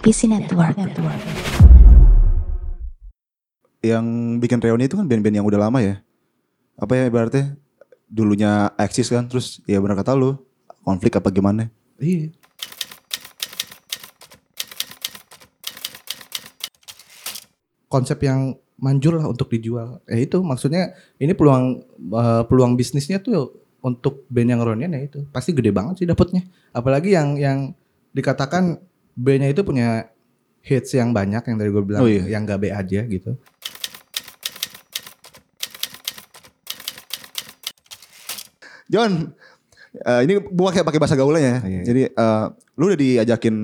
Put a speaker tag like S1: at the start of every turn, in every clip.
S1: IPC Network.
S2: Yang bikin reuni itu kan band-band yang udah lama ya. Apa ya ibaratnya dulunya eksis kan terus ya benar kata lu konflik apa gimana.
S3: Iya. Konsep yang manjur lah untuk dijual. Eh itu maksudnya ini peluang eh, peluang bisnisnya tuh untuk band yang reunian ya itu pasti gede banget sih dapatnya. Apalagi yang yang dikatakan bandnya itu punya hits yang banyak yang tadi gue bilang
S2: Oh iya.
S3: yang gak B aja gitu.
S2: John, eh, ini gua kayak pakai bahasa gaulnya ya.
S3: Iya.
S2: Jadi eh, lu udah diajakin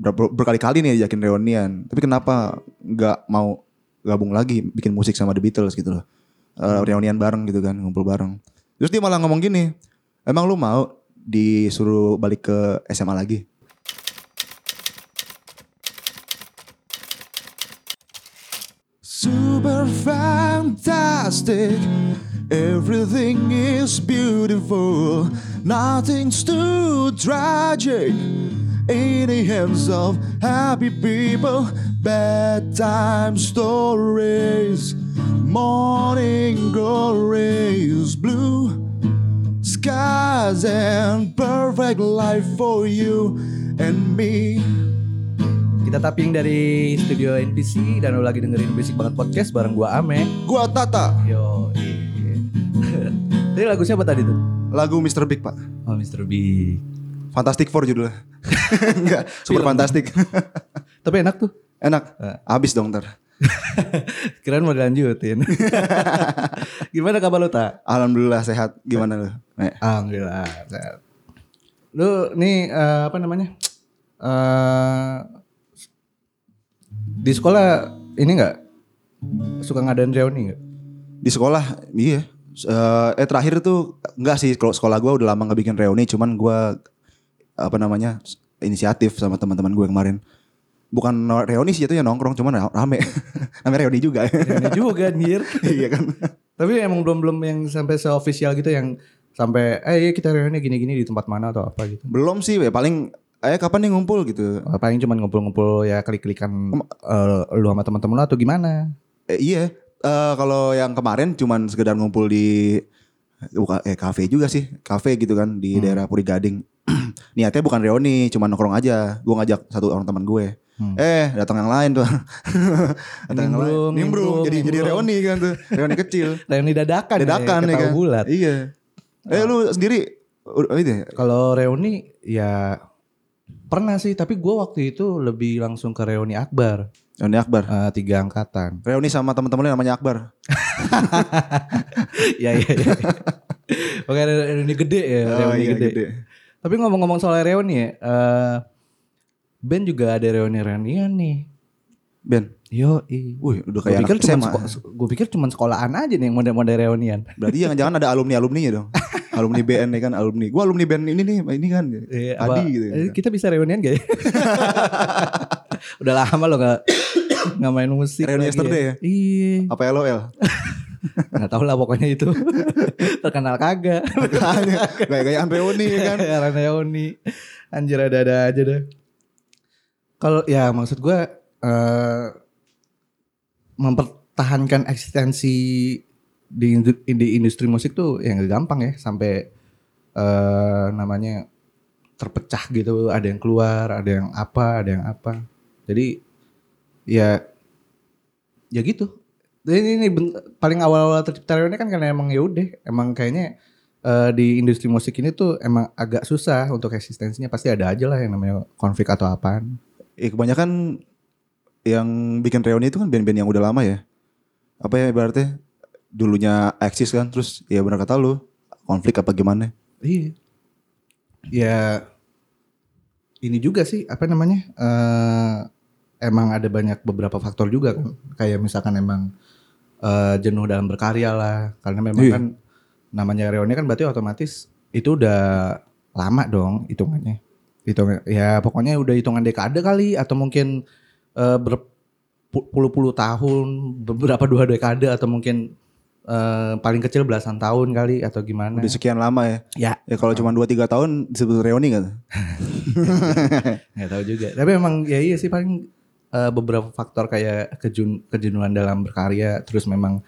S2: ber- berkali-kali nih diajakin reunian. Tapi kenapa nggak mau gabung lagi bikin musik sama The Beatles gitu loh. Eh, reunian bareng gitu kan, ngumpul bareng. Terus dia malah ngomong gini, emang lu mau disuruh balik ke SMA lagi? Fantastic. Everything is beautiful. Nothing's too tragic. In the hands of happy people. Bedtime stories. Morning glories. Blue skies and perfect life for you and me.
S3: Kita tapping dari studio NPC dan lo lagi dengerin Basic Banget Podcast bareng gua Ame.
S2: Gua Tata.
S3: Yo. Tadi lagu siapa tadi tuh?
S2: Lagu Mr. Big, Pak.
S3: Oh Mr. Big.
S2: Fantastic Four judulnya. Enggak, super fantastic.
S3: Tapi enak tuh.
S2: Enak.
S3: Eh.
S2: Habis dong ntar.
S3: Kirain mau dilanjutin. Gimana kabar lu tak?
S2: Alhamdulillah sehat. Gimana lu?
S3: Alhamdulillah. sehat. Lu nih eh, apa namanya? Eh di sekolah ini enggak suka ngadain reuni enggak?
S2: Di sekolah, iya. Eh, eh terakhir tuh enggak sih kalau sekolah gua udah lama nggak bikin reuni, cuman gua apa namanya inisiatif sama teman-teman gue kemarin. Bukan reuni sih itu ya nongkrong, cuman ra- rame. Namanya reuni juga.
S3: Reuni juga anjir.
S2: iya kan.
S3: Tapi emang belum belum yang sampai se-official gitu yang sampai eh iya kita reuni gini-gini di tempat mana atau apa gitu.
S2: Belum sih, ya paling eh kapan nih ngumpul gitu.
S3: Oh, Paling cuma ngumpul-ngumpul ya klik-klikan eh, lu sama teman-teman lu atau gimana?
S2: Eh, iya, Eh, kalau yang kemarin cuman sekedar ngumpul di buka eh kafe juga sih, kafe gitu kan di daerah Puri Gading. Niatnya bukan reuni, cuman nongkrong aja. Gue ngajak satu orang teman gue.
S3: Hmm.
S2: Eh, datang yang lain tuh. datang yang lain.
S3: Nimbrung,
S2: Nimbrung,
S3: nimbrung,
S2: jadi jadi
S3: nimbrung.
S2: reuni kan tuh. Reuni kecil.
S3: Reuni dadakan,
S2: Dadakan
S3: ya,
S2: ya kan.
S3: bulat.
S2: Iya. Eh lu sendiri udah ini ya?
S3: Kalau reuni ya pernah sih, tapi gue waktu itu lebih langsung ke reuni akbar
S2: Reuni Akbar.
S3: eh, tiga angkatan.
S2: Reuni sama teman-teman lu yang namanya Akbar.
S3: Iya iya. iya. Oke reuni gede ya,
S2: Oh,
S3: reuni
S2: iya,
S3: gede.
S2: gede.
S3: Tapi ngomong-ngomong soal reuni ya, eh band juga ada reuni-reunian nih.
S2: Ben.
S3: Yo,
S2: Wih, udah
S3: gue
S2: kayak
S3: pikir
S2: anak
S3: cuma
S2: SMA.
S3: gue pikir cuma sekolahan aja nih yang mode-mode reunian.
S2: Berarti jangan-jangan ada alumni-alumninya dong. alumni BN ya kan, alumni. Gua alumni band ini nih, ini kan.
S3: Eh,
S2: Adi
S3: apa-
S2: gitu.
S3: eh, kita bisa reunian gak ya? Udah lama lo gak, gak main musik
S2: Reuni
S3: lagi
S2: yesterday ya?
S3: Iya
S2: Apa LOL?
S3: Gak tau lah pokoknya itu Terkenal kagak
S2: Gaya-gayaan reuni ya kan.
S3: Reuni Anjir ada-ada aja deh Kalau ya maksud gue eh, Mempertahankan eksistensi di, di industri musik tuh yang gampang ya Sampai eh, namanya terpecah gitu. Ada yang keluar, ada yang apa, ada yang apa. Jadi ya ya gitu. Ini, ini ben- paling awal-awal tercipta reuni kan karena emang ya udah emang kayaknya eh, di industri musik ini tuh emang agak susah untuk eksistensinya. Pasti ada aja lah yang namanya konflik atau apaan.
S2: Eh, kebanyakan yang bikin reuni itu kan band-band yang udah lama ya. Apa ya ibaratnya dulunya eksis kan terus ya benar kata lu konflik apa gimana.
S3: iya ya ini juga sih apa namanya eh emang ada banyak beberapa faktor juga kan kayak misalkan emang eh, jenuh dalam berkarya lah karena memang
S2: Iya.
S3: kan namanya reuni kan berarti otomatis itu udah lama dong hitungannya hitung ya pokoknya udah hitungan dekade kali atau mungkin eh, berpuluh-puluh tahun beberapa dua dekade atau mungkin eh, paling kecil belasan tahun kali atau gimana.
S2: Udah sekian lama ya.
S3: Ya,
S2: Ya kalau cuma 2 3 tahun disebut reuni kan?
S3: nggak tahu juga. Tapi emang ya iya sih paling eh, beberapa faktor kayak kejun kejenuhan dalam berkarya, terus memang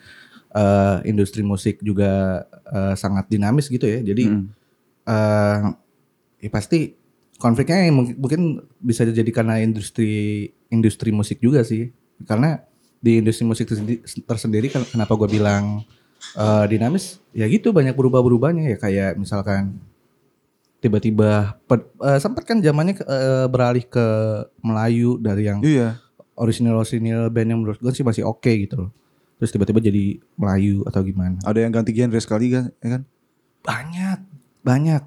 S3: eh, industri musik juga eh, sangat dinamis gitu ya. Jadi
S2: Mm.
S3: eh ya pasti konfliknya mungkin bisa jadi karena industri industri musik juga sih. Karena di industri musik tersendi- tersendiri kenapa gue bilang eh, dinamis ya gitu banyak berubah-berubahnya ya kayak misalkan tiba-tiba pe- eh, sempat kan zamannya eh, beralih ke Melayu dari yang
S2: Iya.
S3: original original band yang menurut gue sih masih oke gitu loh. Terus tiba-tiba jadi Melayu atau gimana?
S2: Ada yang ganti genre sekali kan, ya kan?
S3: Banyak, banyak.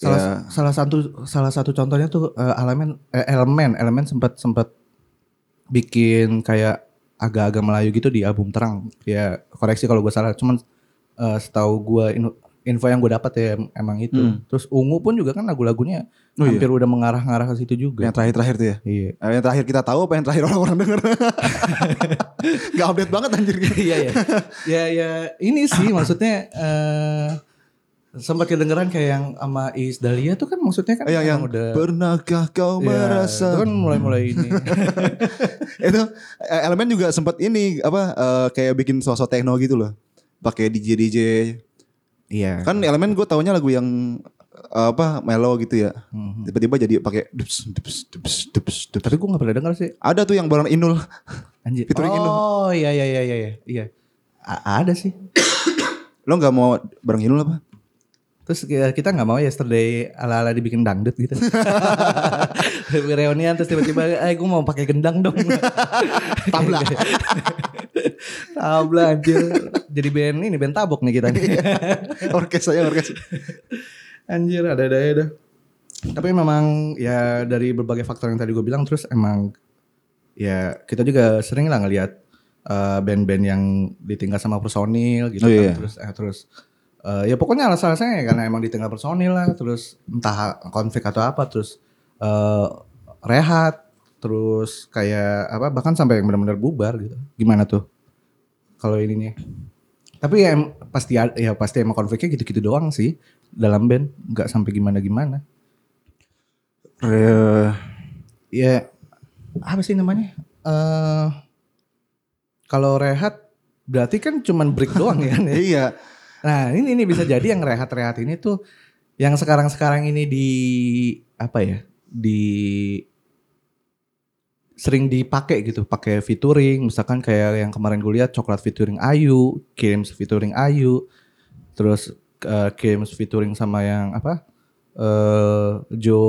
S3: Salah
S2: Ya.
S3: salah satu salah satu contohnya tuh eh, elemen eh, elemen elemen sempat sempat bikin kayak agak-agak Melayu gitu di album Terang. Ya koreksi kalau gue salah. Cuman eh, setahu gue in- info yang gue dapat ya em- emang itu.
S2: Hmm.
S3: Terus Ungu pun juga kan lagu-lagunya
S2: Oh iya.
S3: hampir udah mengarah-ngarah ke situ juga.
S2: Yang terakhir-terakhir tuh ya.
S3: Iya.
S2: Eh, yang terakhir kita tahu apa yang terakhir orang-orang denger? Gak update banget anjir.
S3: Iya ya. ya ya ini sih maksudnya eh sempat kedengeran kayak yang sama Iis Dahlia tuh kan maksudnya kan
S2: yang yang
S3: emang udah
S2: pernahkah kau
S3: Iya,
S2: merasa
S3: itu kan mulai-mulai ini.
S2: itu eh, elemen juga sempat ini apa eh, kayak bikin sosok techno gitu loh pakai DJ DJ
S3: Iya.
S2: kan elemen gue taunya lagu yang eh, apa melo gitu ya
S3: Mhm.
S2: tiba-tiba jadi pakai dups dups dups dups dups
S3: Tapi gue gak pernah denger sih.
S2: ada tuh yang bareng Inul
S3: Anjir.
S2: Featuring Inul.
S3: oh iya iya iya iya iya. A- ada sih.
S2: lo nggak mau bareng Inul apa
S3: Terus kita nggak mau yesterday ala-ala dibikin dangdut gitu. Reunian terus tiba-tiba, eh gue mau pakai gendang dong.
S2: Tabla.
S3: Tabla anjir. Jadi band ini band tabok nih kita. nih.
S2: orkes aja orkes
S3: Anjir ada-ada ya dah. Tapi memang ya dari berbagai faktor yang tadi gue bilang terus emang ya kita juga sering lah ngelihat eh, band-band yang ditinggal sama personil gitu
S2: Oh,
S3: kan.
S2: iya.
S3: Terus eh, terus eh, ya pokoknya alasan-alasannya ya karena emang ditinggal personil lah terus entah konflik atau apa terus eh, rehat terus kayak apa bahkan sampai yang benar-benar bubar gitu. Gimana tuh? Kalau ininya. Tapi ya pasti ya pasti emang konfliknya gitu-gitu doang sih dalam band, nggak sampai gimana-gimana.
S2: Re-
S3: Ya apa sih namanya? eh kalau rehat berarti kan cuman break doang ya?
S2: iya
S3: Nah ini ini bisa jadi yang rehat-rehat ini tuh yang sekarang-sekarang ini di apa ya di sering dipakai gitu pakai featuring misalkan kayak yang kemarin gue lihat coklat featuring Ayu, Kims featuring Ayu, terus uh, Kims featuring sama yang apa eh Jo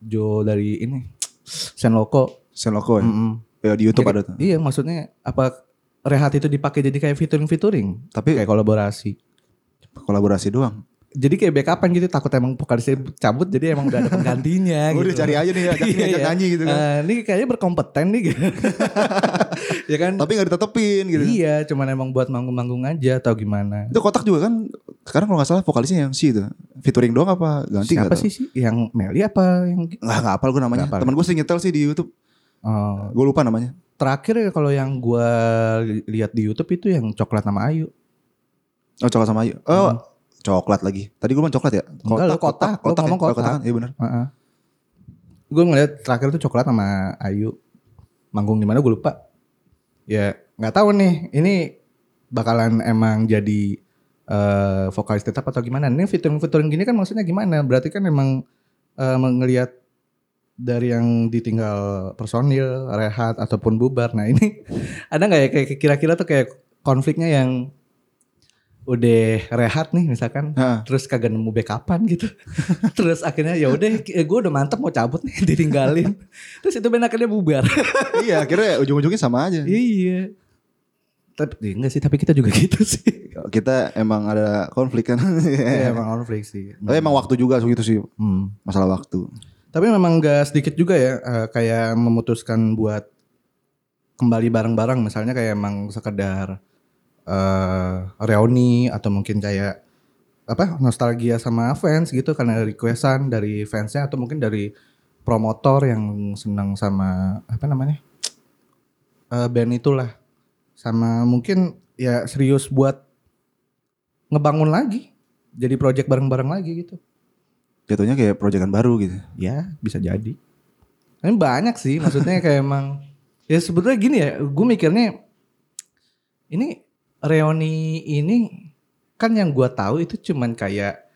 S3: Jo dari ini Senloko.
S2: Senloko ya
S3: Mm-mm.
S2: Ya, di YouTube
S3: Jadi-
S2: ada tuh
S3: Iya maksudnya apa rehat itu dipakai jadi kayak featuring featuring
S2: tapi
S3: kayak kolaborasi.
S2: Kolaborasi doang
S3: Jadi kayak backupan gitu takut emang vokalisnya cabut jadi emang udah ada penggantinya
S2: Gue
S3: gitu.
S2: udah cari aja nih ajak,
S3: Iya,
S2: ajak nyanyi gitu kan
S3: Eh, ini kayaknya berkompeten nih gitu. ya kan?
S2: tapi nggak ditetepin gitu
S3: Iya, cuman emang buat manggung-manggung aja atau gimana.
S2: Itu kotak juga kan sekarang kalau nggak salah vokalisnya yang si itu. Featuring doang apa ganti
S3: Siapa sih sih? Yang Meli apa yang
S2: tahu. Nggak nggak apal gue namanya.
S3: Hafal.
S2: Temen gue sering nyetel sih di YouTube.
S3: Oh,
S2: Gue lupa namanya.
S3: terakhir ya kalau yang gua li- lihat di YouTube itu yang coklat nama Ayu.
S2: Oh coklat sama Ayu. Oh coklat lagi. Tadi gue bilang coklat ya.
S3: Hmm. Enggak lah, kotak. Lu
S2: kotak,
S3: ngomong
S2: ya? Oh,
S3: kotak.
S2: kan? Iya benar.
S3: Heeh. Gue ngeliat terakhir tuh coklat sama Ayu. Manggung di mana gue lupa. Ya nggak tahu nih. Ini bakalan emang jadi eh vokalis tetap atau gimana? Ini featuring-featuring gini kan maksudnya gimana? Berarti kan emang eh ngelihat dari yang ditinggal personil, rehat ataupun bubar. Nah ini ada nggak ya kayak kira-kira tuh kayak konfliknya yang udah rehat nih misalkan
S2: Nah,
S3: terus kagak nemu backupan gitu terus akhirnya ya udah gue udah mantep mau cabut nih ditinggalin terus itu band akhirnya bubar
S2: iya akhirnya ujung-ujungnya sama aja.
S3: iya tapi ya enggak sih tapi kita juga gitu sih
S2: Kita emang ada konflik kan.
S3: Iya, emang konflik sih
S2: Tapi emang waktu juga gitu sih.
S3: Hmm.
S2: Masalah waktu.
S3: tapi memang gak sedikit juga ya eh, kayak memutuskan buat kembali bareng-bareng misalnya kayak emang sekedar eh reuni atau mungkin kayak apa nostalgia sama fans gitu karena requestan dari fansnya atau mungkin dari promotor yang senang sama apa namanya eh band itulah sama mungkin ya serius buat ngebangun lagi. Jadi project bareng-bareng lagi gitu.
S2: Jatuhnya kayak proyekan baru gitu.
S3: Ya bisa jadi. Ini banyak sih maksudnya kayak emang. Ya sebetulnya gini ya gue mikirnya. Ini reuni ini kan yang gue tahu itu cuman kayak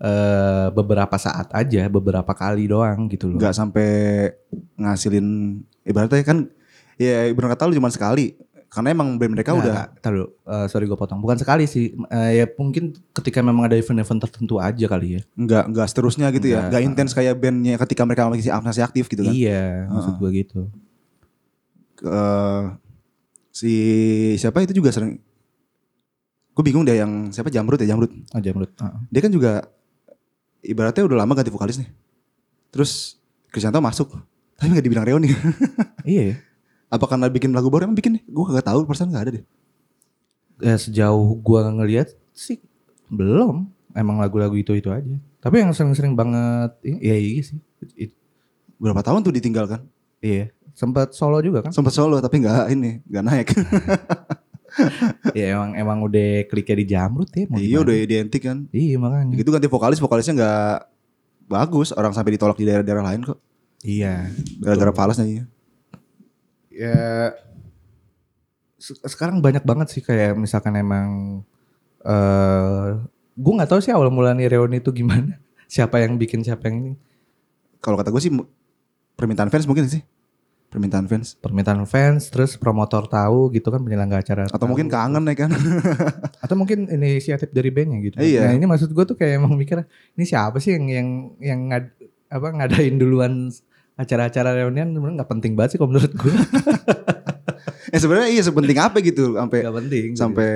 S3: eh beberapa saat aja, beberapa kali doang gitu loh.
S2: Nggak sampai ngasilin ibaratnya kan ya ibarat kata lu cuma sekali. Karena emang band mereka
S3: Nggak,
S2: udah
S3: nggak. Tar dulu, eh, sorry gue potong. Bukan sekali sih. Eh, ya mungkin ketika memang ada event-event tertentu aja kali ya.
S2: nggak nggak seterusnya gitu ya.
S3: Nggak.
S2: Nggak intens kayak bandnya ketika mereka masih masih aktif gitu kan.
S3: Iya, maksud gue gitu.
S2: Eh, si siapa itu juga sering gue bingung deh yang siapa Jamrut ya Jamrut
S3: Aja menurut. Heeh.
S2: dia kan juga ibaratnya udah lama ganti vokalis nih terus Krisyanto masuk tapi nggak dibilang reuni
S3: Iya ya.
S2: apa karena bikin lagu baru emang bikin nih gue gak tahu perasaan nggak ada deh
S3: Ya, sejauh gua ngelihat sih belum. Emang lagu-lagu itu itu aja. Tapi yang sering-sering banget, iya iya sih. It-
S2: berapa tahun tuh ditinggalkan
S3: iya. Sempat solo juga kan?
S2: sempat solo tapi nggak ini nggak naik
S3: Iya emang emang udah kliknya di jamrut ya. mau
S2: iya udah identik kan.
S3: Iya makanya.
S2: gitu ganti vokalis vokalisnya nggak bagus. Orang sampai ditolak di daerah-daerah lain kok.
S3: Iya.
S2: gara-gara falas nyanyinya
S3: ya se- sekarang banyak banget sih kayak misalkan emang eh gue nggak tahu sih awal mulanya reuni itu gimana. Siapa yang bikin siapa yang ini.
S2: Kalau kata gue sih permintaan fans mungkin sih permintaan fans
S3: permintaan fans terus promotor tahu gitu kan penyelenggara acara
S2: atau
S3: tahu.
S2: mungkin kangen ya kan
S3: atau mungkin inisiatif dari bandnya gitu
S2: Iya.
S3: nah ini maksud gue tuh kayak emang mikir ini siapa sih yang yang yang ngad, apa ngadain duluan acara-acara reunian sebenarnya nggak penting banget sih kalau menurut gue
S2: eh sebenarnya iya sepenting apa gitu sampai
S3: nggak penting gitu.
S2: sampai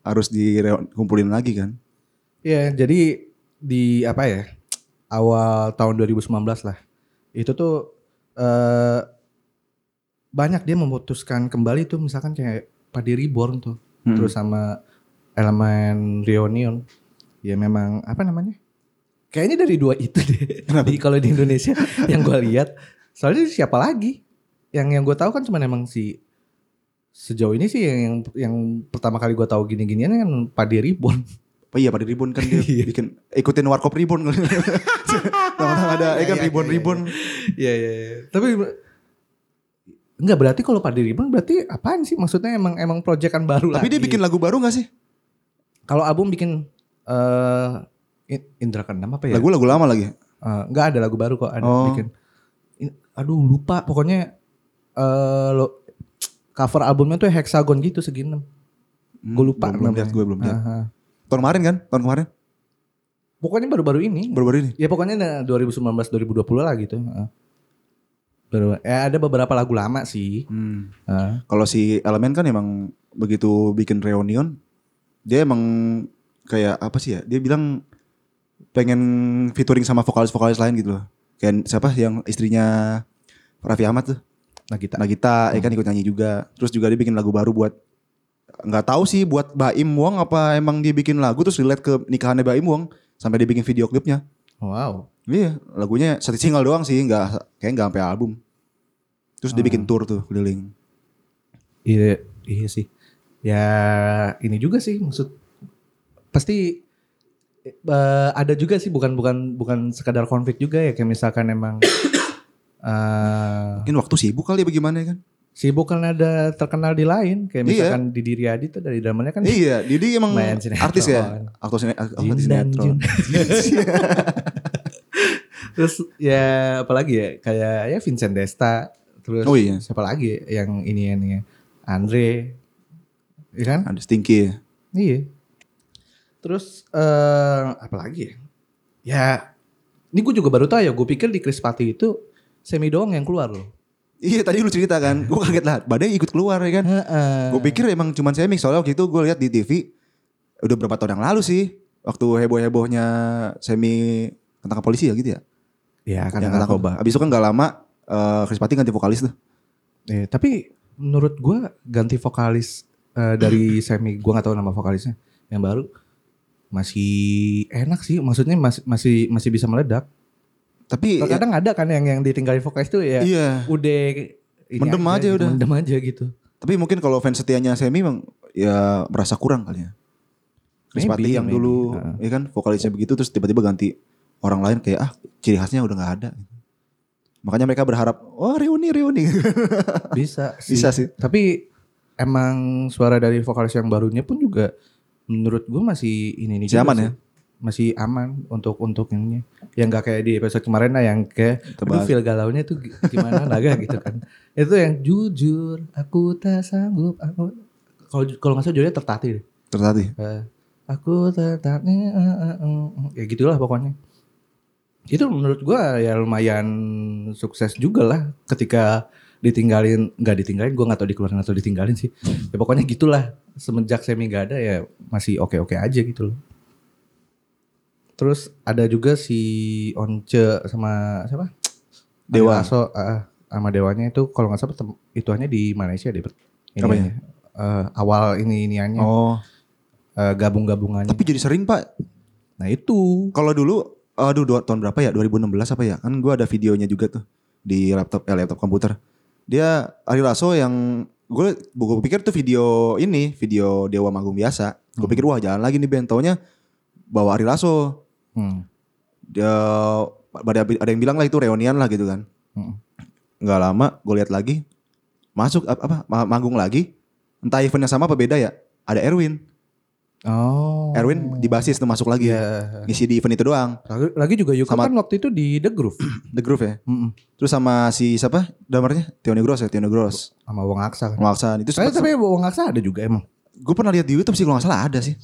S2: harus dikumpulin lagi kan
S3: Ya, jadi di apa ya? Awal tahun 2019 lah. Itu tuh eh banyak dia memutuskan kembali tuh misalkan kayak Padi Reborn tuh.
S2: Hmm.
S3: Terus sama elemen Reunion. Ya memang apa namanya? Kayaknya dari dua itu deh. Di kalau di Indonesia yang gue lihat, soalnya siapa lagi? Yang yang gue tahu kan cuma emang si sejauh ini sih yang yang, yang pertama kali gue tahu gini-ginian kan Padi Reborn.
S2: Oh iya pada ribon kan dia
S3: Iya.
S2: bikin ikutin warkop ribon. Teman-teman ada eh kan
S3: Iya, iya,
S2: ribon ribon.
S3: Iya iya. iya. Tapi enggak berarti kalau Padi Ribbon berarti apaan sih? Maksudnya emang emang proyekan baru
S2: Tapi dia
S3: lagi.
S2: bikin lagu baru gak sih?
S3: kalau album bikin eh In- Indra Keenam apa ya?
S2: Lagu-lagu lama lagi.
S3: Eh, enggak ada lagu baru kok ada
S2: Oh.
S3: bikin. In- aduh lupa pokoknya eh lo cover albumnya tuh hexagon gitu segini.
S2: Hmm,
S3: Gue lupa
S2: Belum, lihat gue belum lihat. Tahun kemarin kan? Tahun kemarin.
S3: Pokoknya baru-baru ini.
S2: Baru-baru ini.
S3: Ya pokoknya nah, 2019 2020 lah gitu. Heeh. Baru eh ada beberapa lagu lama sih.
S2: Hmm.
S3: Heeh.
S2: Kalau si Elemen kan emang begitu bikin reunion, dia emang kayak apa sih ya? Dia bilang pengen featuring sama vokalis-vokalis lain gitu loh. Kayak siapa yang istrinya Raffi Ahmad tuh,
S3: Nah kita
S2: Nagita, ya kan ikut nyanyi juga. Terus juga dia bikin lagu baru buat nggak tahu sih buat Baim Wong apa emang dia bikin lagu terus relate ke nikahannya Baim Wong sampai dia bikin video klipnya.
S3: Wow.
S2: Iya, lagunya satu single doang sih, nggak kayak nggak sampai album. Terus dia bikin tour tuh keliling.
S3: Iya, iya sih. Ya ini juga sih maksud pasti eh, ada juga sih bukan bukan bukan sekadar konflik juga ya kayak misalkan emang eh
S2: Mungkin waktu sibuk kali ya bagaimana ya kan?
S3: sibuk kan ada terkenal di lain kayak
S2: Iya.
S3: misalkan di Diri Adi tuh dari dramanya kan
S2: iya, Didi emang
S3: sinetron.
S2: artis ya. Aktor sine- oh,
S3: Jin
S2: sinetron.
S3: Terus ya apalagi ya kayak ya Vincent Desta terus
S2: Oh iya.
S3: siapa lagi ya yang ini ini Andre Iya kan?
S2: Ada Stinky ya.
S3: Iya. Terus eh apa lagi ya? Ya, ini gue juga baru tahu ya. Gue pikir di Chris Pati itu semi doang yang keluar loh.
S2: Iya tadi lu cerita kan, gue kaget lah. Badai ikut keluar ya kan. Gue pikir emang cuman semi soalnya waktu itu gue lihat di TV udah berapa tahun yang lalu sih waktu heboh hebohnya semi tentang polisi ya gitu ya.
S3: Ya kan
S2: yang
S3: narkoba.
S2: Abis itu kan gak lama eh Chris Pati ganti vokalis tuh.
S3: Eh, tapi menurut gue ganti vokalis eh, dari semi, gue nggak tahu nama vokalisnya yang baru masih enak sih. Maksudnya masih masih masih bisa meledak.
S2: Tapi ya,
S3: Kadang ada kan yang yang ditinggalin vokalis tuh ya
S2: iya.
S3: udah
S2: Mendem aja
S3: gitu,
S2: udah.
S3: Mendem aja gitu.
S2: Tapi mungkin kalau fans setianya semi emang ya merasa kurang kali ya. Chris
S3: Maybe,
S2: Patti yang
S3: maybe.
S2: dulu
S3: Heeh.
S2: ya kan vokalisnya begitu terus tiba-tiba ganti orang lain kayak ah ciri khasnya udah nggak ada. Makanya mereka berharap wah reuni reuni.
S3: Bisa sih.
S2: Bisa sih.
S3: Tapi emang suara dari vokalis yang barunya pun juga menurut gue masih ini ini
S2: Masih
S3: juga
S2: aman
S3: sih.
S2: ya?
S3: Masih aman untuk untuk ininya. Yang nggak kayak di episode kemarin lah yang kayak aduh
S2: Tebal.
S3: feel galaunya tuh gi- gimana naga gitu kan. Itu yang jujur aku tak sanggup aku kalau kalau nggak salah judulnya tertatih deh.
S2: Tertati.
S3: Eh, aku tertatih eh, eh, eh, eh. ya gitulah pokoknya. Itu menurut gua ya lumayan sukses juga lah ketika ditinggalin nggak ditinggalin gua nggak tahu dikeluarin atau ditinggalin sih. Ya pokoknya gitulah semenjak semi nggak ada ya masih oke oke aja gitu loh. Terus ada juga si Once sama siapa?
S2: Dewa.
S3: Aso sama dewanya itu kalau nggak salah tem- ituannya di Malaysia deh ini eh, awal ini iniannya
S2: Oh,
S3: eh, gabung-gabungannya.
S2: Tapi jadi sering Pak.
S3: nah itu.
S2: Kalau dulu aduh dua, tahun berapa ya? 2016 apa ya? Kan gua ada videonya juga tuh di laptop eh, laptop komputer. Dia Ari Lasso yang gue gue pikir tuh video ini video Dewa Manggung biasa. Gue pikir wah jalan lagi nih band. Taunya bawa Ari Lasso.
S3: hmm.
S2: Dia ada, ada yang bilang lah itu reunian lah gitu kan.
S3: Hmm.
S2: Nggak lama gue lihat lagi masuk apa, apa ma- manggung lagi. Entah event yang sama apa beda ya. Ada Erwin.
S3: Oh
S2: Erwin di basis tuh masuk lagi.
S3: ya
S2: Ngisi di event itu doang.
S3: lagi, lagi juga Yuka
S2: Sama-
S3: kan waktu itu di The Groove
S2: The Groove ya.
S3: Mm-mm.
S2: Terus sama si siapa? Damarnya Tio Negros ya, Tio Negros.
S3: sama Wong Aksa kan
S2: Maksan itu
S3: Tapi,
S2: sempat,
S3: tapi Wong Aksa ada juga emang.
S2: gue pernah lihat di YouTube sih kalau nggak salah ada sih.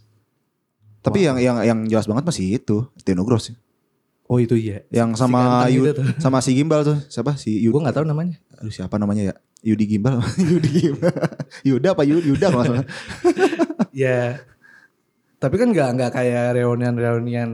S2: Tapi yang yang yang jelas banget masih itu Tio Negros.
S3: Oh itu iya.
S2: Yang
S3: Si
S2: sama
S3: ganteng
S2: Yu,
S3: gitu
S2: sama si Gimbal tuh. Siapa? Si Yu,
S3: Gue nggak tahu namanya.
S2: aduh siapa namanya ya? Yudi Gimbal. Yudi Gimbal. Yuda apa Yu- Yuda kalau salah.
S3: ya. Tapi kan nggak nggak kayak reunian reunian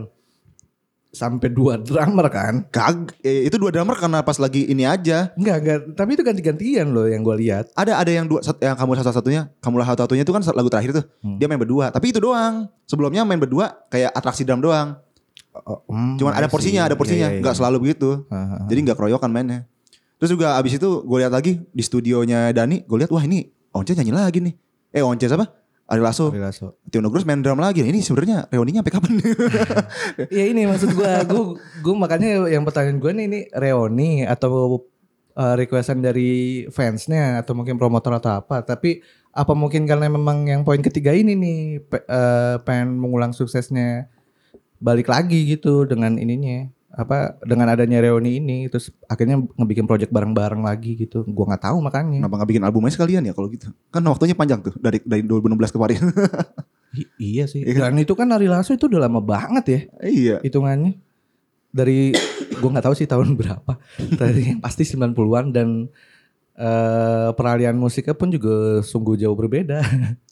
S3: sampai dua drummer kan?
S2: Kag, eh, itu dua drummer karena pas lagi ini aja.
S3: Enggak enggak. Tapi itu ganti-gantian loh yang gue lihat.
S2: Ada ada yang dua sat- yang kamu satu satunya, kamu lah satu satunya itu kan lagu terakhir tuh.
S3: Hmm.
S2: Dia main berdua, tapi itu doang. Sebelumnya main berdua kayak atraksi drum doang.
S3: Oh, hmm,
S2: Cuman ada porsinya, ada porsinya,
S3: Iya, iya, iya.
S2: selalu begitu.
S3: Hahaha.
S2: Jadi nggak keroyokan mainnya. Terus juga abis itu gue lihat lagi di studionya Dani, gue lihat wah ini Once nyanyi lagi nih. Eh Once apa? Ari Lasso.
S3: Ari Lasso.
S2: Tio main drum lagi. Ini sebenarnya reuninya sampai kapan?
S3: Ya ini maksud gue, gue, gue makanya yang pertanyaan gue nih ini reuni atau uh, requestan dari fansnya atau mungkin promotor atau apa. Tapi apa mungkin karena memang yang poin ketiga ini nih pe- uh, pengen mengulang suksesnya balik lagi gitu dengan ininya apa dengan adanya reuni ini terus akhirnya ngebikin project bareng-bareng lagi gitu. Gua nggak tahu makanya.
S2: Kenapa nggak bikin albumnya sekalian ya kalau gitu? Kan waktunya panjang tuh dari dari 2016 kemarin.
S3: I- iya sih.
S2: Iya
S3: Dan itu kan Ari Lasso itu udah lama banget ya.
S2: iya.
S3: hitungannya dari gua nggak tahu sih tahun berapa dari pasti 90-an dan eh peralihan musiknya pun juga sungguh jauh berbeda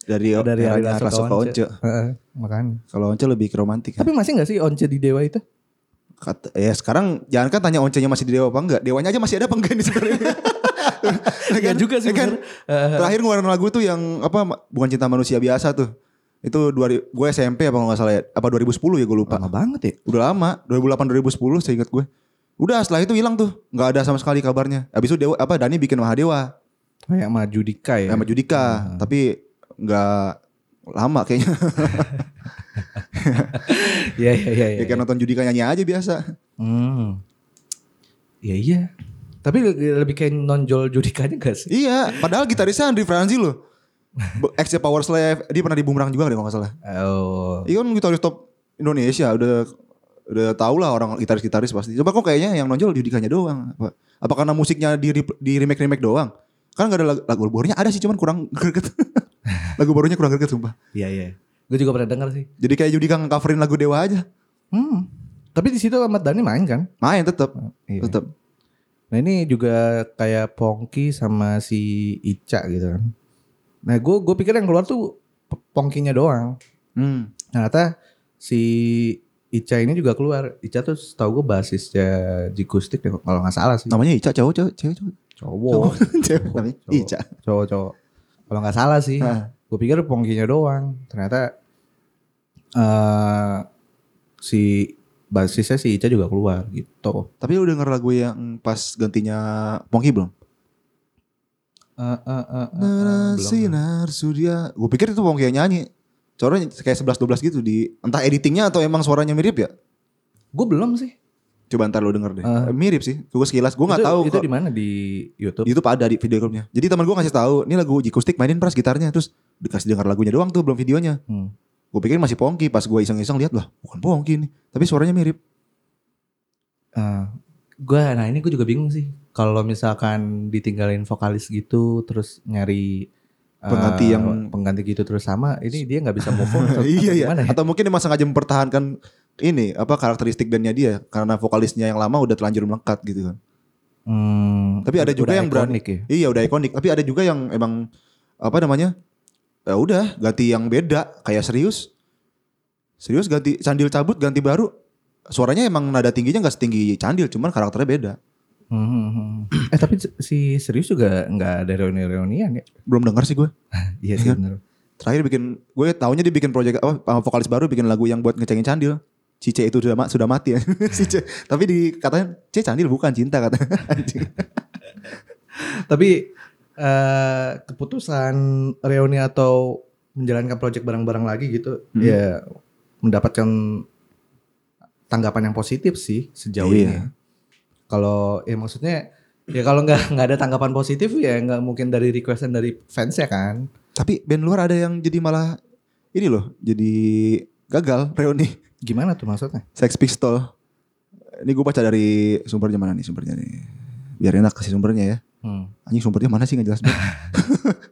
S2: Dari
S3: dari Ari Lasso ke Once.
S2: Once.
S3: Heeh, makanya
S2: Kalau Once lebih ke romantis.
S3: tapi masih nggak sih Once di Dewa itu
S2: Kata, ya sekarang jangan kan tanya Once-nya masih di Dewa apa enggak. Dewanya aja masih ada apa enggak nih sebenarnya.
S3: Iya juga sih,
S2: Ya kan?
S3: bener.
S2: Terakhir ngeluarin lagu tuh yang apa bukan cinta manusia biasa tuh. Itu dua gue SMP apa nggak salah ya. Apa 2010 ya gue lupa.
S3: lama banget ya
S2: Udah lama, 2008 2010 saya ingat gue. Udah setelah itu hilang tuh, nggak ada sama sekali kabarnya. Habis itu Dewa apa Dani bikin Mahadewa
S3: kayak sama Judika ya
S2: sama Judika, tapi nggak lama kayaknya.
S3: iya iya iya
S2: ya
S3: iya.
S2: kayak nonton Judika nyanyi aja biasa.
S3: hmm. iya iya tapi lebih kayak nonjol Judikanya gak sih
S2: Iya, padahal gitarisnya Andri Franzi loh. Ex Power Slave, dia pernah di Bumerang juga deh kalau nggak salah.
S3: oh
S2: Iya kan gitaris top Indonesia, udah udah tau lah orang gitaris-gitaris pasti. Coba kok kayaknya yang nonjol Judikanya doang. Apa, apa karena musiknya di, di remake-remake doang? Kan gak ada lagu, lagu barunya ada sih cuman kurang greget. lagu barunya kurang greget sumpah.
S3: iya iya gue juga pernah denger sih
S2: Jadi kayak Judika nge-coverin lagu Dewa aja.
S3: Hmm. Tapi di situ Ahmad Dhani main kan?
S2: Main tetep,
S3: Iya.
S2: tetep.
S3: Nah ini juga kayak Pongki sama si Ica gitu kan. Nah gue gue pikir yang keluar tuh Pongkinya doang.
S2: Hmm.
S3: Nah, ternyata si Ica ini juga keluar. Ica tuh setahu gue basisnya Jikustik deh kalau nggak salah sih.
S2: Namanya Ica cowok cowok cewek cowok.
S3: Cowok.
S2: Namanya
S3: Cowok.
S2: Ica.
S3: Cowok cowok. Kalau nggak salah sih. Gue pikir Pongkinya doang. Ternyata eh si basisnya si Ica juga keluar gitu.
S2: Tapi lu denger lagu yang pas gantinya Pongki belum?
S3: Eh, eh, eh, eh, eh,
S2: Nara
S3: belum.
S2: sinar surya. Gue pikir itu Pongki yang nyanyi. suaranya kayak 11 12 gitu di entah editingnya atau emang suaranya mirip ya?
S3: Gue belum sih.
S2: Coba ntar lo denger deh.
S3: Ah.
S2: mirip sih. Gue sekilas gue nggak tahu
S3: Itu di mana di YouTube?
S2: Di YouTube ada di video klipnya. Jadi teman gue ngasih tahu, ini lagu Jikustik mainin pras gitarnya terus dikasih dengar lagunya doang tuh belum videonya.
S3: Hmm.
S2: Gue pikir masih Pongki pas gue iseng-iseng lihat lah, bukan Pongki nih. Tapi suaranya mirip.
S3: gue nah ini gue juga bingung sih. Kalau misalkan ditinggalin vokalis gitu, terus nyari eh,
S2: Pengganti yang-
S3: pengganti gitu terus sama, ini dia nggak bisa move on atau
S2: iya iya.
S3: ya?
S2: Atau mungkin emang sengaja mempertahankan ini apa karakteristik bandnya dia karena vokalisnya yang lama udah terlanjur melekat gitu kan.
S3: Hmm,
S2: Tapi ada juga yang berani.
S3: ikonik ya.
S2: Iya udah ikonik. Tapi ada juga yang emang apa namanya? Ya udah ganti yang beda kayak serius. Serius ganti candil cabut ganti baru. Suaranya emang nada tingginya nggak setinggi candil, cuman karakternya beda.
S3: Hmm, hmm, hmm. Eh tapi si serius juga nggak ada reuni-reunian ya?
S2: Belum dengar sih gue.
S3: Iya sih
S2: Iya.
S3: bener.
S2: Terakhir bikin gue taunya dia bikin project apa sama vokalis baru bikin lagu yang buat ngecengin candil. Cice itu sudah sudah mati ya. Cice. Tapi di katanya C candil bukan cinta katanya.
S3: Tapi eh keputusan reuni atau menjalankan project bareng-bareng lagi gitu,
S2: Hmm.
S3: ya mendapatkan tanggapan yang positif sih sejauh
S2: Iya.
S3: ini. Kalau ya maksudnya ya kalau nggak nggak ada tanggapan positif ya nggak mungkin dari requestan dari fans ya kan.
S2: Tapi band luar ada yang jadi malah ini loh, jadi gagal reuni.
S3: Gimana tuh maksudnya?
S2: Sex Pistol. Ini gue baca dari sumbernya mana nih sumbernya nih. Biar enak kasih sumbernya ya.
S3: Hmm.
S2: Anjing sumbernya mana sih nggak jelas banget.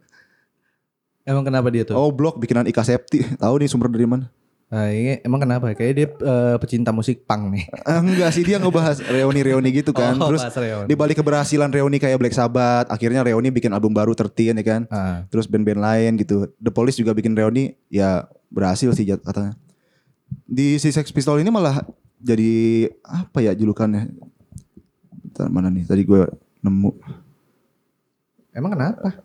S3: Emang kenapa dia tuh?
S2: oh blog bikinan Ika Septi. Tahu nih sumber dari mana?
S3: Nah, ini emang kenapa? Kayaknya dia eh, pecinta musik punk nih.
S2: Ah, enggak sih dia ngebahas reuni-reuni gitu kan.
S3: Oh,
S2: Terus di balik keberhasilan reuni kayak Black Sabbath, akhirnya reuni bikin album baru tertien ya kan.
S3: Ah.
S2: Terus band-band lain gitu. The Police juga bikin reuni ya berhasil sih katanya. Di si Sex Pistol ini malah jadi apa ya julukannya? Bentar, mana nih? Tadi gue nemu.
S3: Emang kenapa?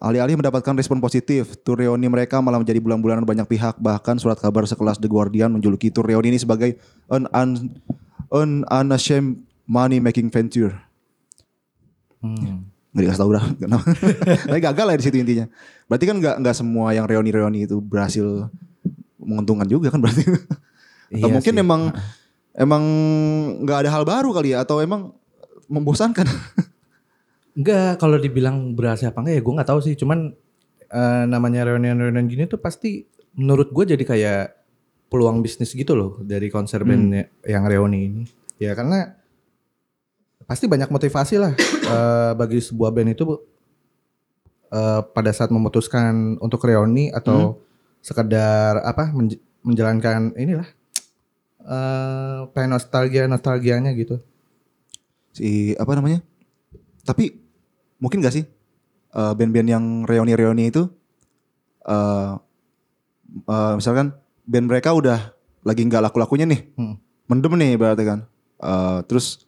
S2: Alih-alih mendapatkan respon positif, tur reuni mereka malah menjadi bulan-bulanan banyak pihak. Bahkan surat kabar sekelas The Guardian menjuluki tur reuni ini sebagai an, un, an unashamed money making venture.
S3: Hmm.
S2: Nggak dikasih tahu dah. kenapa. Tapi gagal lah di situ intinya. Berarti kan nggak nggak semua yang reuni-reuni itu berhasil menguntungkan juga kan berarti. Atau
S3: Iya
S2: mungkin
S3: sih.
S2: emang emang nggak ada hal baru kali ya atau emang membosankan.
S3: Enggak, kalau dibilang berhasil apa enggak ya gue nggak tahu sih. Cuman eh, namanya reunion-reunion gini tuh pasti menurut gue jadi kayak peluang bisnis gitu loh dari konser band yang reuni ini. Ya karena pasti banyak motivasi lah eh, bagi sebuah band itu eh, pada saat memutuskan untuk reuni atau sekedar apa menj- menjalankan inilah eh pengen nostalgia nostalgianya gitu.
S2: si apa namanya? Tapi mungkin gak sih eh, band-band yang reuni-reuni itu eh eh, misalkan band mereka udah lagi nggak laku-lakunya nih,
S3: Hmm.
S2: mendem nih berarti kan. Eh, terus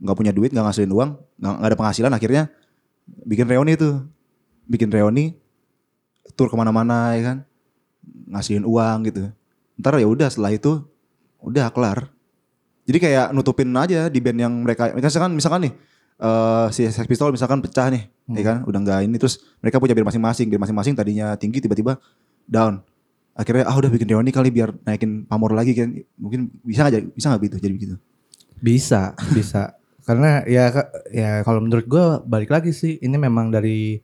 S2: nggak punya duit, nggak ngasilin uang, nggak nggak ada penghasilan, akhirnya bikin reuni itu, bikin reuni, tur ke mana-mana ya kan, ngasilin uang gitu. Ntar ya udah setelah itu udah kelar. Jadi kayak nutupin aja di band yang mereka misalkan misalkan nih eh si Sex Pistol misalkan pecah nih, ya kan, udah nggak ini terus mereka punya band masing-masing, band masing-masing tadinya tinggi tiba-tiba down. Akhirnya ah udah bikin reuni kali biar naikin pamor lagi kan. Mungkin bisa nggak jadi bisa nggak gitu jadi begitu.
S3: Bisa, bisa. Karena ya ya kalau menurut gue balik lagi sih ini memang dari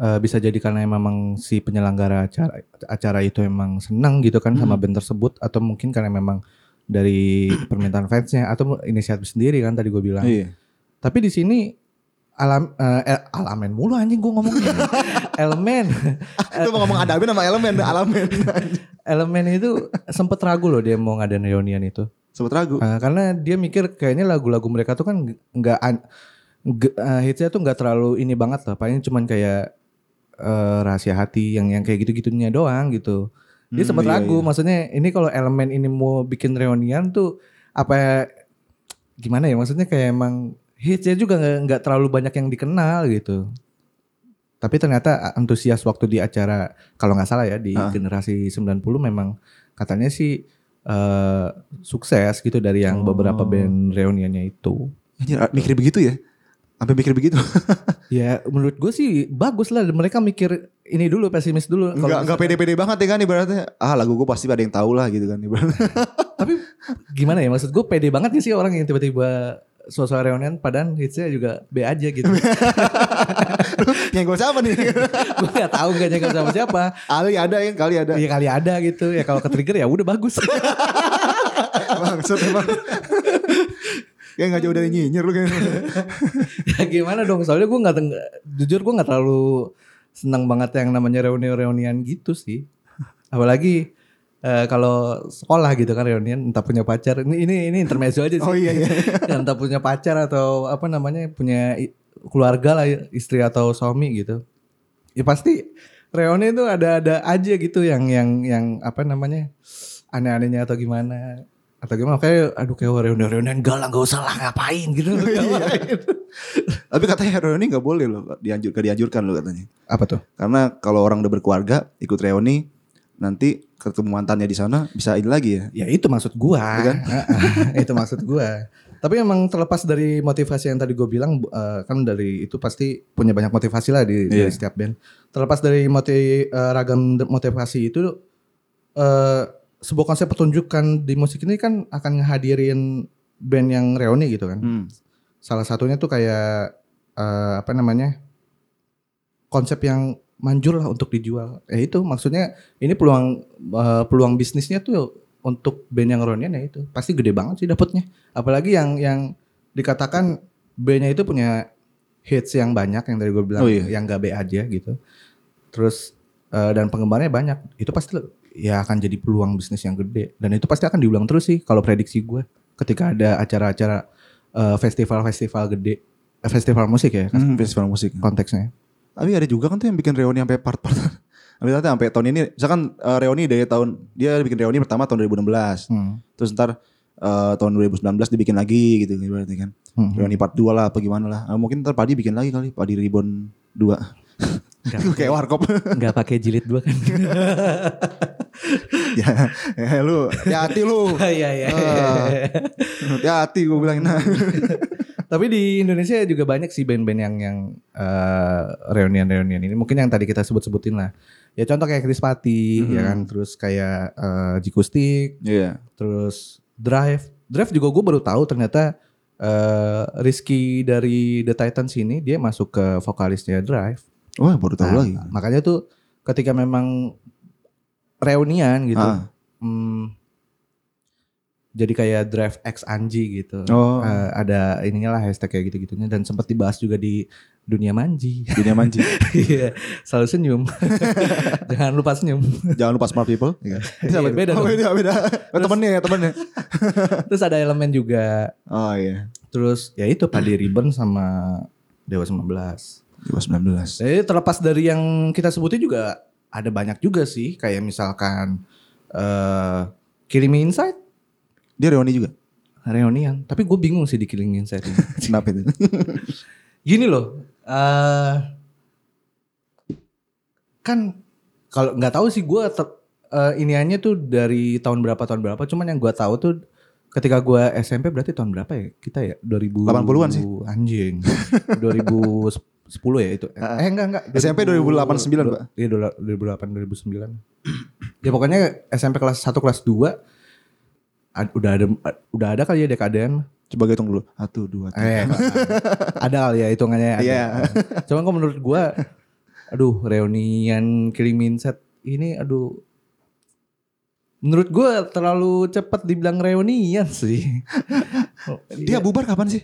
S3: eh, bisa jadi karena memang si penyelenggara acara acara itu emang senang gitu kan sama band tersebut atau mungkin karena memang dari permintaan fansnya atau inisiatif sendiri kan tadi gue bilang.
S2: Iya.
S3: Tapi di sini alam eh, eh, alamen mulu anjing gue ngomongnya. elemen.
S2: Lu mau ngomong ada sama elemen, alamen.
S3: Elemen itu sempet ragu loh dia mau ngadain reunian itu.
S2: Sempet ragu.
S3: Uh, karena dia mikir kayaknya lagu-lagu mereka tuh kan nggak uh, hitsnya tuh nggak terlalu ini banget lah paling cuman kayak uh, rahasia hati yang yang kayak gitu-gitunya doang gitu dia
S2: Hmm,
S3: sempat
S2: iya,
S3: ragu
S2: iya.
S3: maksudnya ini kalau elemen ini mau bikin reunian tuh apa gimana ya maksudnya kayak emang hitsnya juga nggak terlalu banyak yang dikenal gitu tapi ternyata antusias waktu di acara kalau nggak salah ya di
S2: Ah.
S3: generasi 90 memang katanya sih eh, sukses gitu dari yang beberapa
S2: Oh.
S3: band reuniannya itu.
S2: Anjir, mikir begitu ya. Sampai mikir begitu.
S3: Ya menurut gue sih bagus lah mereka mikir ini dulu pesimis dulu.
S2: Enggak enggak pede-pede banget ya kan ibaratnya. Ah lagu gue pasti ada yang tahu lah gitu kan ibaratnya.
S3: Tapi gimana ya maksud gue pede banget sih orang yang tiba-tiba suasana reunian padahal hitsnya juga B aja gitu.
S2: Nyenggol siapa nih?
S3: gue gak tahu gak nyekel sama siapa.
S2: Ali ada ya kali ada.
S3: Ya kali ada gitu. Ya kalau ke trigger ya udah bagus.
S2: Maksud emang. Kayak gak jauh dari nyinyir lu kayaknya.
S3: ya gimana dong? Soalnya gue nggak jujur gue nggak terlalu senang banget yang namanya reuni-reunian gitu sih. Apalagi eh, kalau sekolah gitu kan reunian entah punya pacar. Ini ini ini intermezzo aja sih.
S2: Oh iya iya.
S3: entah punya pacar atau apa namanya punya keluarga lah istri atau suami gitu. Ya pasti reuni itu ada-ada aja gitu yang yang yang apa namanya aneh-anehnya atau gimana atau gimana kayak aduh kayak reuni reunian enggak lah nggak usah lah ngapain gitu Ngapain.
S2: Tapi katanya reuni gak boleh loh. Dianjur, gak dianjurkan loh katanya.
S3: apa tuh
S2: Karena kalau orang udah berkeluarga ikut reuni nanti ketemu mantannya di sana bisa ini lagi ya.
S3: Ya itu maksud gua.
S2: Iya kan?
S3: itu maksud gua. Tapi emang terlepas dari motivasi yang tadi gue bilang eh, kan dari itu pasti punya banyak motivasi lah di dari
S2: Iya.
S3: setiap band. Terlepas dari motiv eh, ragam motivasi itu eh sebuah konsep pertunjukan di musik ini kan akan ngehadirin band yang reuni gitu kan.
S2: Hmm.
S3: Salah satunya tuh kayak apa namanya? konsep yang manjur lah untuk dijual. Ya itu maksudnya ini peluang eh, peluang bisnisnya tuh untuk band yang reunian ya itu pasti gede banget sih dapatnya. Apalagi yang yang dikatakan bandnya itu punya hits yang banyak yang tadi gue bilang
S2: Oh iya.
S3: yang gak B aja gitu. Terus eh, dan penggemarnya banyak. Itu pasti ya akan jadi peluang bisnis yang gede dan itu pasti akan diulang terus sih kalau prediksi gue ketika ada acara-acara eh, festival-festival gede festival musik ya
S2: Hmm, festival musik.
S3: konteksnya.
S2: Tapi ada juga kan tuh yang bikin reuni sampai part-part. Misalnya sampai tahun ini, misalkan eh, reuni dari tahun dia bikin reuni pertama tahun 2016.
S3: Hmm.
S2: Terus ntar eh, tahun 2019 dibikin lagi gitu berarti kan.
S3: Hmm.
S2: Reuni part 2 lah apa gimana lah. Eh, mungkin ntar Padi bikin lagi kali, Padi Ribbon 2. Kayak warkop.
S3: Nggak pakai jilid dua kan?
S2: ya, ya lu hati-hati lu.
S3: Iya iya.
S2: Ah. Hati-hati gue bilangin.
S3: Tapi di Indonesia juga banyak sih band-band yang yang eh, reunian-reunian ini. Mungkin yang tadi kita sebut-sebutin lah. Ya contoh kayak Chris Pati,
S2: Mhm.
S3: ya kan. Terus kayak uh, Jikustik,
S2: Iya.
S3: terus Drive. Drive juga gue baru tahu ternyata eh Rizky dari The Titans ini dia masuk ke vokalisnya Drive.
S2: Wah, baru tahu
S3: Nah,
S2: lagi.
S3: Makanya tuh ketika memang reunian gitu,
S2: Ah.
S3: hmm, jadi kayak Drive X Anji gitu.
S2: Oh.
S3: Eh, ada ininya lah hashtag kayak gitu-gitunya dan sempat dibahas juga di dunia manji.
S2: Dunia manji.
S3: Iya, selalu senyum. Jangan lupa senyum.
S2: Jangan lupa smart people. Iya.
S3: Iya,
S2: itu?
S3: beda
S2: oh, beda, beda. Oh, temennya ya, temennya.
S3: Terus ada elemen juga.
S2: Oh iya.
S3: Terus ya itu Padi Ribbon sama Dewa 19.
S2: 2019.
S3: Jadi terlepas dari yang kita sebutin juga ada banyak juga sih kayak misalkan eh Killing Me Inside
S2: Dia reuni juga.
S3: reunian. Tapi gue bingung sih di Killing Inside.
S2: Kenapa itu?
S3: Gini loh, eh kan kalau nggak tahu sih gue iniannya tuh dari tahun berapa tahun berapa. Cuman yang gue tahu tuh ketika gue SMP berarti tahun berapa ya kita ya 2000
S2: 80-an sih.
S3: anjing 2010 ya itu eh enggak enggak
S2: SMP 2008, 9, Pak.
S3: iya 2008 2009 ya pokoknya SMP kelas 1 kelas 2 ad- udah ada udah ada kali ya DKDN
S2: Coba hitung dulu. Satu, dua, tiga.
S3: Eh, ada kali ya hitungannya. ada.
S2: Iya.
S3: Cuman kok menurut gua, aduh reunian Me Inside ini, aduh, menurut gua terlalu cepat dibilang reunian sih.
S2: Dia bubar kapan sih?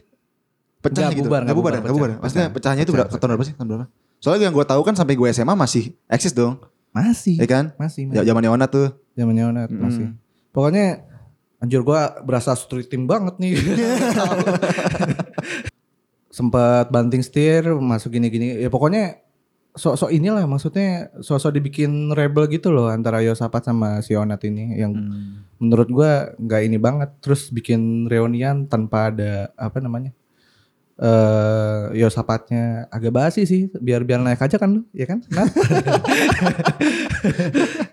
S2: Pecah gitu.
S3: bubar,
S2: Nggak
S3: nggak
S2: bubar, ya?
S3: bubar,
S2: Nggak bubar.
S3: pecah,
S2: Maksudnya
S3: pecah.
S2: pecahnya itu
S3: Pecah,
S2: berapa tahun berapa sih? Tahun berapa? Soalnya yang gue tahu kan sampai gue SMA masih eksis dong.
S3: masih,
S2: Ya kan?
S3: masih,
S2: Ya
S3: masih.
S2: zaman Yona tuh.
S3: Zamannya Onat,
S2: Mm.
S3: masih. Pokoknya anjir gua berasa street team banget nih. Sempat banting setir, masuk gini-gini. Ya pokoknya sok-sok inilah maksudnya sok-sok dibikin rebel gitu loh antara Yosapat sama si Onat ini yang
S2: Hmm.
S3: menurut gua nggak ini banget terus bikin reunian tanpa ada apa namanya eh Yosapatnya agak basi sih biar biar naik aja kan lu ya kan Nat?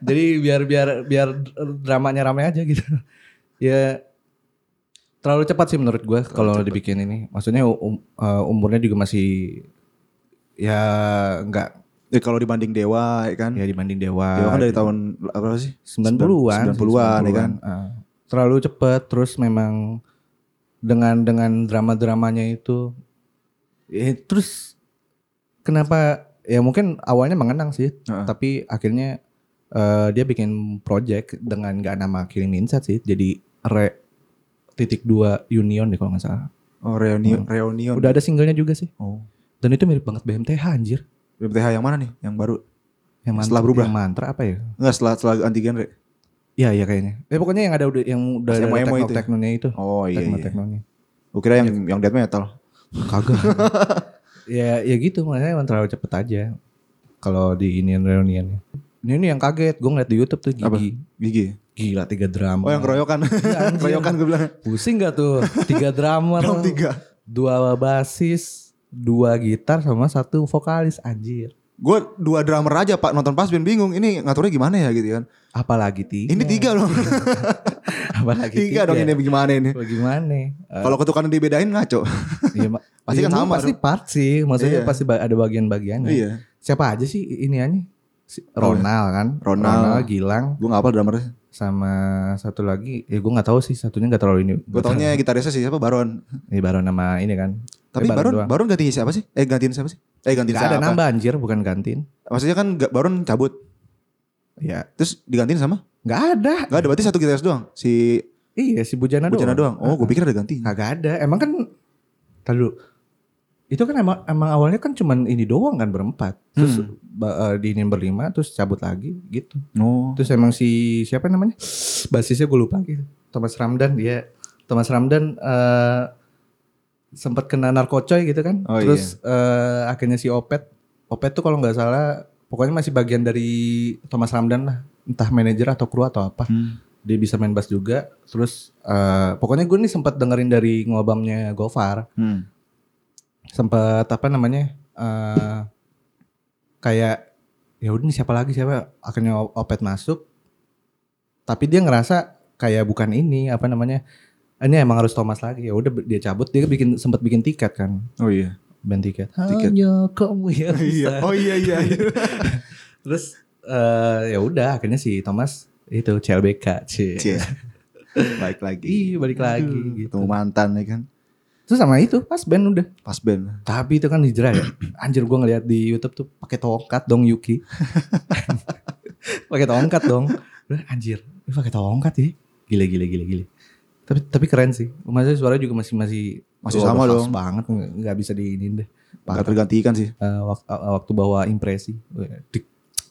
S3: jadi biar biar biar dramanya ramai aja gitu ya terlalu cepat sih menurut gue kalau dibikin ini. Maksudnya um- uh, umurnya juga masih ya nggak
S2: Ya kalau dibanding Dewa ya kan.
S3: ya dibanding Dewa.
S2: Dewa kan dari tahun apa sih?
S3: 90-an.
S2: 90-an ya kan.
S3: Ah. terlalu cepet terus memang dengan dengan drama-dramanya itu ya, terus kenapa ya mungkin awalnya mengenang sih
S2: Heeh.
S3: tapi akhirnya eh, dia bikin project dengan nggak nama Killing Insect sih jadi re titik dua Union deh kalau nggak salah
S2: Oh, reunion, reunion.
S3: udah ada singlenya juga sih
S2: Oh.
S3: dan itu mirip banget BMTH anjir
S2: BMTH yang mana nih? Yang baru?
S3: yang
S2: Setelah
S3: mantra,
S2: berubah?
S3: yang mantra apa ya
S2: Enggak setelah setelah anti genre.
S3: Iya iya kayaknya. Eh pokoknya yang ada udah yang udah ada
S2: emo-emo itu ya?
S3: tekno-teknonya itu.
S2: Oh iya. iya.
S3: Tekno-teknonya.
S2: Gue kira yang yang death metal.
S3: Kagak. ya ya gitu makanya emang terlalu cepet aja. Kalau di ini reunion Ini, ini yang kaget, gue ngeliat di YouTube tuh
S2: Apa?
S3: gigi. Gila tiga drama.
S2: Oh yang keroyokan.
S3: Iya,
S2: keroyokan gue bilang.
S3: Pusing gak tuh? Tiga drummer,
S2: Drum tiga.
S3: dua basis, dua gitar sama satu vokalis anjir.
S2: Gue dua drummer aja pak nonton pas band bingung. Ini ngaturnya gimana ya gitu kan.
S3: Apalagi tiga.
S2: Ini tiga loh.
S3: Apalagi
S2: tiga dong ini gimana ini.
S3: Bagaimana? Eh,
S2: Kalau ketukan dibedain ngaco.
S3: iya,
S2: Pasti
S3: iya,
S2: kan sama
S3: Pasti part sih. Maksudnya
S2: Iya.
S3: pasti ada bagian-bagiannya.
S2: iya.
S3: Siapa aja sih iniannya? Si- Ronald kan?
S2: Ronald.
S3: Gilang
S2: Gue gak hafal drummernya.
S3: sama satu lagi ya gue nggak tahu sih satunya nggak terlalu ini.
S2: Gue taunya gitarisnya sih siapa Baron.
S3: Ini baru nama ini kan.
S2: Tapi
S3: Eh,
S2: Baron,
S3: doang.
S2: Baron gantiin siapa sih? Eh gantiin siapa sih? Eh gantiin
S3: ada
S2: siapa?
S3: nambah anjir bukan gantiin.
S2: Maksudnya kan Baron cabut.
S3: Ya
S2: Terus digantiin sama?
S3: nggak ada.
S2: Gak ada berarti satu gitaris doang. Si
S3: Iya si Bujana,
S2: Bujana doang. Oh gue pikir ada gantiin.
S3: Kagak ada. Emang kan Tadi dulu. Itu kan emang, emang awalnya kan cuman ini doang kan berempat. Terus
S2: Hmm.
S3: ba- eh, diinin berlima terus cabut lagi gitu.
S2: Oh.
S3: Terus emang si siapa namanya? Basisnya gue lupa gitu. Thomas Ramdan dia Thomas Ramdan eh sempat kena narkocoy gitu kan.
S2: Oh,
S3: Terus eh, akhirnya si Opet Opet tuh kalau nggak salah pokoknya masih bagian dari Thomas Ramdan lah. Entah manajer atau kru atau apa.
S2: Hmm.
S3: Dia bisa main bass juga. Terus eh pokoknya gue nih sempat dengerin dari ngobamnya Gofar.
S2: Hmm.
S3: Sempat apa namanya? eh kayak ya udah siapa lagi siapa akhirnya Opet masuk tapi dia ngerasa kayak bukan ini apa namanya ini emang harus Thomas lagi ya udah dia cabut dia bikin sempat bikin tiket kan
S2: Oh iya.
S3: band tiket
S2: Tiket.
S3: hanya kamu
S2: iya.
S3: bisa
S2: Oh iya iya. iya.
S3: terus eh ya udah akhirnya si Thomas itu CLBK Cie.
S2: Baik lagi.
S3: Ih, balik lagi
S2: Aduh,
S3: gitu.
S2: Ketemu mantan ya kan.
S3: Terus sama itu pas band udah.
S2: Pas band.
S3: tapi itu kan hijrah ya. Anjir gua ngeliat di YouTube tuh pakai tongkat dong Yuki. Pakai tongkat dong. Anjir ini pakai tongkat ya? Gila gila gila gila. Tapi tapi keren sih. Maksudnya suara juga masih masih
S2: Masih
S3: Wah,
S2: sama dong.
S3: banget. Nggak bisa diinin deh.
S2: Gak tergantikan sih.
S3: Eh, waktu, waktu bawa impresi. Dik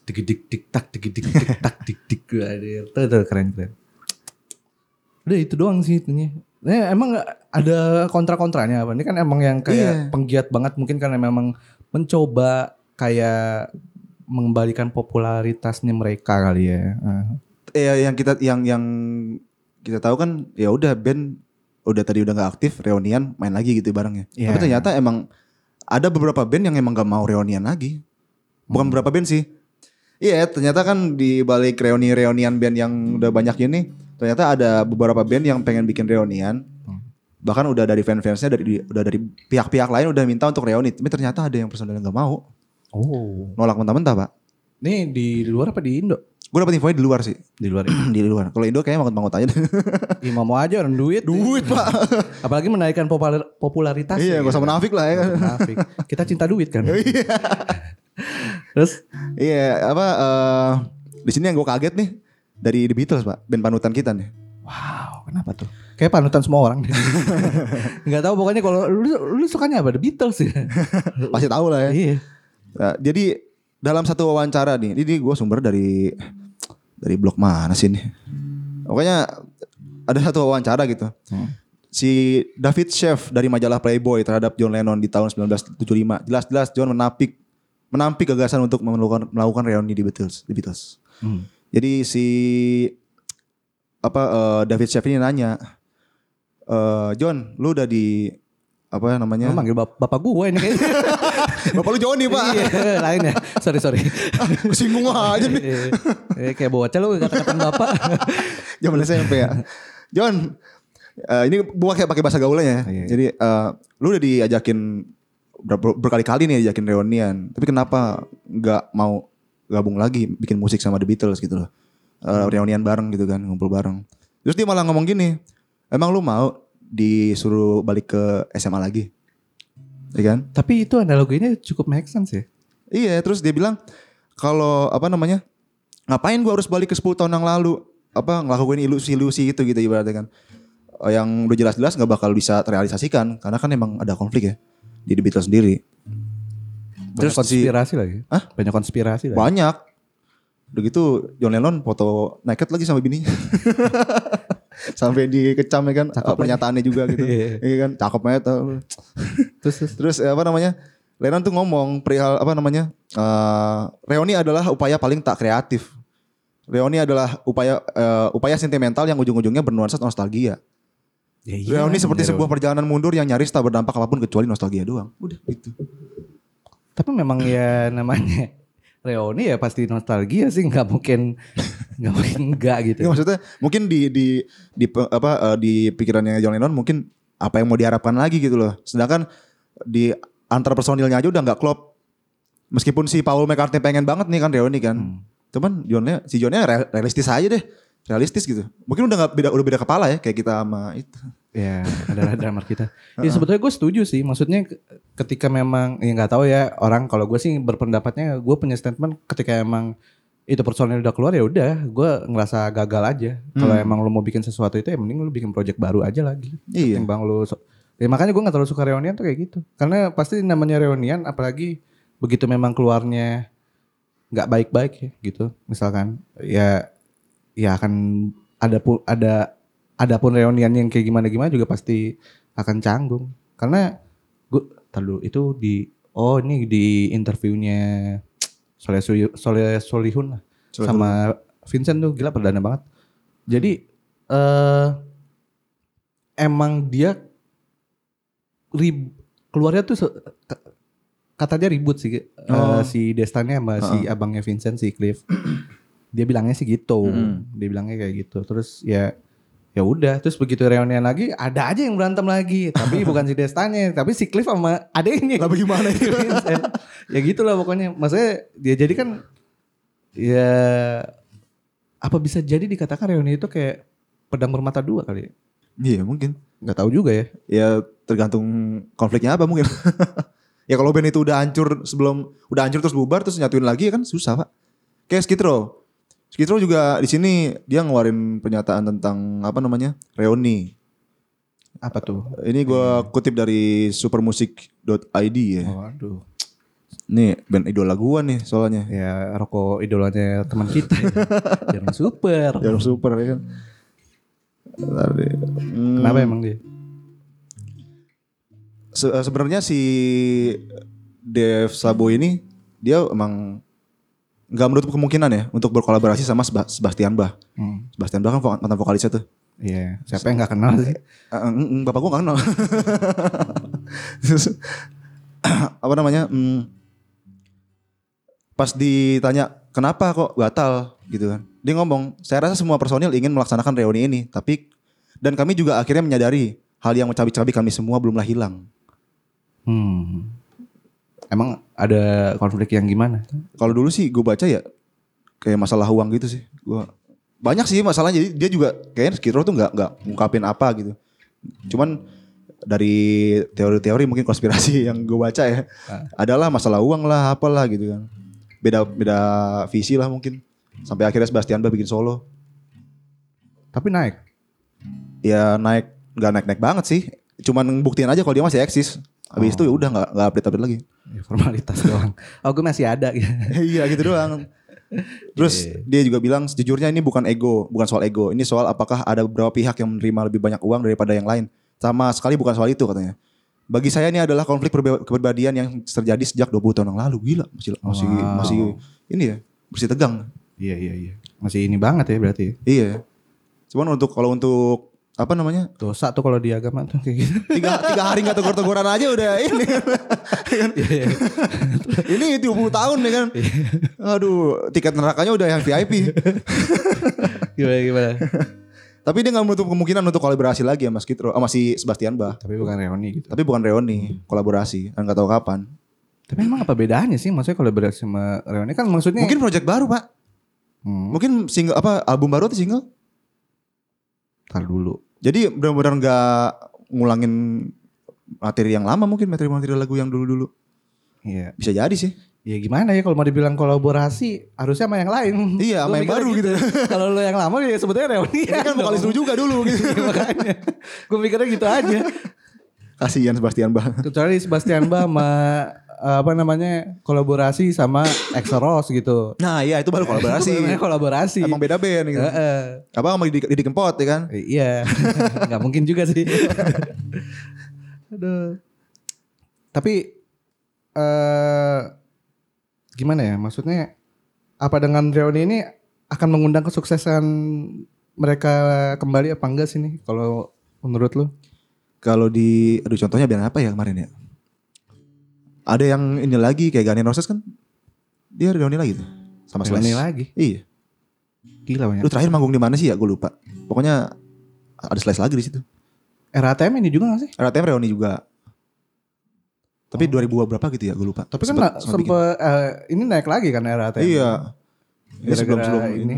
S3: dik dik dik tak dik dik dik tak dik dik itu keren keren. Udah itu doang sih itunya Nah, emang ada kontra-kontranya apa? Ini kan emang yang
S2: Iya.
S3: kayak penggiat banget mungkin karena memang mencoba kayak mengembalikan popularitasnya mereka kali ya.
S2: Eh yang kita yang yang kita tahu kan ya udah band udah tadi udah nggak aktif reunian main lagi gitu barengnya.
S3: Iya.
S2: Tapi ternyata emang ada beberapa band yang emang gak mau reunian lagi. Bukan
S3: Hmm.
S2: beberapa band sih. Iya, ternyata kan di balik reuni-reunian band yang udah banyak ini, ternyata ada beberapa band yang pengen bikin reunian.
S3: Hmm.
S2: Bahkan udah dari fan-fansnya dari udah dari pihak-pihak lain udah minta untuk reuni, tapi ternyata ada yang personal nggak mau.
S3: Oh.
S2: Nolak mentah-mentah, Pak.
S3: Ini di luar apa di Indo?
S2: Gue dapet infonya di luar sih.
S3: Di luar. ya?
S2: di luar. Kalau Indo kayaknya mangut-mangut aja.
S3: Ih, mau aja orang duit.
S2: Duit, Pak.
S3: Apalagi menaikkan popular, popularitas.
S2: iya, gak
S3: ya,
S2: usah
S3: gitu.
S2: menafik lah ya kan.
S3: Kita cinta duit kan. Terus
S2: Iya, apa eh di sini yang gue kaget nih dari The Beatles, Pak. Band panutan kita nih.
S3: wow, kenapa tuh? Kayak panutan semua orang. Enggak tahu pokoknya kalau lu lu sukanya apa? The Beatles ya.
S2: Pasti tahu lah ya.
S3: iya.
S2: Nah, jadi dalam satu wawancara nih, ini gue sumber dari dari blog mana sih nih? Pokoknya ada satu wawancara gitu.
S3: Hmm.
S2: Si David Sheff dari majalah Playboy terhadap John Lennon di tahun 1975. Jelas-jelas John menampik menampik gagasan untuk melakukan melakukan reuni di Beatles, di Beatles.
S3: Hmm.
S2: Jadi si apa eh, David Sheff ini nanya, eh, John, lu udah di apa namanya?
S3: Lu manggil bap- bapak gue ini kayaknya.
S2: Bapak lu Johnny pak,
S3: Iya, lain ya. Sorry, sorry.
S2: kesinggung aja nih.
S3: Eh, eh, kayak bocah lu kata-kata bapak.
S2: Zaman SMP ya. John, Eh, ini gua kayak pakai bahasa gaulnya ya.
S3: Iya.
S2: Jadi eh, lu udah diajakin ber- berkali-kali nih diajakin reunian. Tapi kenapa nggak mau gabung lagi bikin musik sama The Beatles gitu loh. Eh, reunian bareng gitu kan, ngumpul bareng. Terus dia malah ngomong gini, emang lu mau disuruh balik ke SMA lagi? Iya kan?
S3: Tapi itu analoginya cukup make sense ya.
S2: Iya, terus dia bilang kalau apa namanya? Ngapain gua harus balik ke 10 tahun yang lalu? Apa ngelakuin ilusi-ilusi itu gitu ibaratnya kan. Eh, Yang udah jelas-jelas nggak bakal bisa terrealisasikan karena kan emang ada konflik ya di The Beatles sendiri.
S3: Banyak
S2: Terus si-
S3: konspirasi lagi.
S2: Hah?
S3: Banyak konspirasi lagi.
S2: Banyak. Udah gitu John Lennon foto naked lagi sama bininya. Sampai dikecam ya kan
S3: Cakep
S2: eh, pernyataannya juga gitu.
S3: Iya.
S2: Iya kan cakep banget.
S3: Terus, terus.
S2: Terus eh, apa namanya? Lennon tuh ngomong perihal apa namanya? eh, reuni adalah upaya paling tak kreatif. Reuni adalah upaya eh, upaya sentimental yang ujung-ujungnya bernuansa nostalgia.
S3: Ya iya,
S2: reuni seperti
S3: bener.
S2: sebuah perjalanan mundur yang nyaris tak berdampak apa pun kecuali nostalgia doang. Udah gitu.
S3: Tapi memang ya namanya reuni ya pasti nostalgia sih nggak mungkin nggak mungkin enggak gitu.
S2: Iya, maksudnya mungkin di di di apa eh, di pikirannya John Lennon mungkin apa yang mau diharapkan lagi gitu loh. Sedangkan di antar personilnya aja udah nggak klop. Meskipun si Paul McCartney pengen banget nih kan reuni kan.
S3: Hmm.
S2: Cuman Johnnya si Johnnya re- realistis aja deh. Realistis gitu. Mungkin udah nggak beda udah beda kepala ya kayak kita sama itu.
S3: Ya adalah drummer kita. Ya sebetulnya gue setuju sih. Maksudnya ke- ketika memang ya nggak tahu ya orang kalau gue sih berpendapatnya gue punya statement ketika emang itu personil udah keluar ya udah gue ngerasa gagal aja. Kalau
S2: Hmm.
S3: emang lo mau bikin sesuatu itu ya mending lo bikin project baru aja lagi.
S2: Iya.
S3: Ketimbang lo so- ya makanya gue nggak terlalu suka reunian tuh kayak gitu. Karena pasti namanya reunian apalagi begitu memang keluarnya nggak baik-baik ya gitu. Misalkan ya ya akan ada ada ada pun reunian yang kayak gimana gimana juga pasti akan canggung. Karena gue tahu itu di oh ini di interviewnya Soleh Soleh Solihun lah. Sama Vincent tuh gila perdana banget. Jadi eh emang dia rib keluarnya tuh katanya ribut sih eh,
S2: Oh.
S3: si Destannya sama si abangnya Vincent si Cliff. Dia bilangnya sih gitu.
S2: Mm.
S3: dia bilangnya kayak gitu. Terus ya ya udah terus begitu reunian lagi ada aja yang berantem lagi tapi bukan si Destanya tapi si Cliff sama adeknya
S2: Lah bagaimana itu?
S3: Vincent. ya gitulah pokoknya maksudnya dia jadi kan ya apa bisa jadi dikatakan reuni itu kayak pedang bermata dua kali ya?
S2: Iya mungkin.
S3: nggak tahu juga ya
S2: Ya tergantung konfliknya apa mungkin. ya kalau band itu udah hancur sebelum udah hancur terus bubar terus nyatuin lagi ya kan susah pak. Kayak Skid Row. Skid Row juga di sini dia ngeluarin pernyataan tentang apa namanya reuni.
S3: apa tuh
S2: Ini gua kutip dari supermusik.id ya.
S3: waduh
S2: Nih band idola gua nih soalnya.
S3: ya rokok idolanya teman kita ya. Jarum super
S2: Jarum super ya kan. Deh. Hmm,
S3: kenapa emang dia
S2: se- sebenarnya si Dev Sabo ini dia emang nggak menutup kemungkinan ya untuk berkolaborasi sama Seba- Sebastian Bach.
S3: Hmm.
S2: Sebastian Bach kan mantan vokalisnya tuh.
S3: Iya, siapa yang nggak kenal sih?
S2: Eh, eh, mm, bapak gua gak kenal. Apa namanya? mm, pas ditanya kenapa kok batal gitu kan. Dia ngomong, saya rasa semua personil ingin melaksanakan reuni ini, tapi dan kami juga akhirnya menyadari hal yang mencabik-cabik kami semua belumlah hilang.
S3: Hmm. Emang ada konflik yang gimana?
S2: Kalau dulu sih gue baca ya kayak masalah uang gitu sih. Gua banyak sih masalahnya. Jadi dia juga kayaknya Skid Row tuh nggak nggak ngungkapin apa gitu. Cuman dari teori-teori mungkin konspirasi yang gue baca ya adalah masalah uang lah apalah gitu kan. Beda beda visi lah mungkin. Sampai akhirnya Sebastian Bach bikin solo.
S3: Tapi naik.
S2: Ya naik nggak naik-naik banget sih. Cuman buktiin aja kalau dia masih eksis. Habis itu ya udah nggak nggak update-update lagi.
S3: Ya, formalitas doang. Oh gue masih ada gitu.
S2: iya gitu doang. Terus dia juga bilang sejujurnya ini bukan ego, bukan soal ego. Ini soal apakah ada beberapa pihak yang menerima lebih banyak uang daripada yang lain. Sama sekali bukan soal itu katanya. Bagi saya ini adalah konflik kepribadian yang terjadi sejak 20 tahun yang lalu. Gila, masih masih
S3: Wow.
S2: masih ini ya, masih tegang.
S3: Iya iya iya. Masih ini banget ya berarti.
S2: Iya. Cuman untuk kalau untuk apa namanya?
S3: Dosa tuh kalau di agama tuh kayak gitu.
S2: Tiga, tiga hari nggak tegur-teguran aja udah ini. ini 20 tahun nih kan. Aduh, tiket nerakanya udah yang VIP.
S3: gimana gimana?
S2: Tapi dia nggak menutup kemungkinan untuk kolaborasi lagi sama Skid Row, sama si Sebastian Bach.
S3: Tapi bukan reuni gitu.
S2: Tapi bukan reuni, kolaborasi. Dan nggak tahu kapan.
S3: Tapi emang apa bedanya sih? Maksudnya kolaborasi sama reuni kan maksudnya
S2: Mungkin project baru pak.
S3: Hmm,
S2: Mungkin single apa album baru atau single?
S3: tar dulu.
S2: Jadi benar-benar nggak ngulangin materi yang lama mungkin materi-materi lagu yang dulu-dulu.
S3: Iya.
S2: Bisa jadi sih.
S3: Ya gimana ya kalau mau dibilang kolaborasi harusnya sama yang lain.
S2: Iya, sama yang baru gitu.
S3: kalau lo yang lama ya sebetulnya reuni.
S2: Ini kan vokalis lu juga dulu gitu.
S3: Makanya gue mikirnya gitu aja.
S2: Kasihan Sebastian Bach.
S3: Kecuali Sebastian Bach sama apa namanya kolaborasi sama Exeros gitu.
S2: Nah iya itu baru
S3: Itu
S2: kolaborasi.
S3: namanya kolaborasi.
S2: Emang beda band gitu.
S3: Heeh.
S2: Apa sama Didi, Didi Kempot ya kan?
S3: Eh, Iya, nggak mungkin juga sih. Aduh. Tapi eh gimana ya? Maksudnya apa dengan reuni ini akan mengundang kesuksesan mereka kembali apa enggak sih nih? Kalau menurut lu?
S2: Kalau di aduh contohnya band apa ya kemarin ya? Ada yang ini lagi kayak Guns N' Roses kan? Dia reuni lagi tuh sama
S3: Reuni
S2: Slash.
S3: lagi.
S2: Iya.
S3: Gila banyak.
S2: Lu terakhir manggung di mana sih ya? Gue lupa. Pokoknya ada Slash lagi di situ.
S3: RATM ini juga gak sih?
S2: RATM reuni juga. Tapi 2000 berapa gitu ya? Gue lupa.
S3: Tapi kan
S2: Sempet- sempet
S3: eh, ini naik lagi kan RATM.
S2: Iya.
S3: Gara-gara
S2: sebelum sebelum
S3: ini.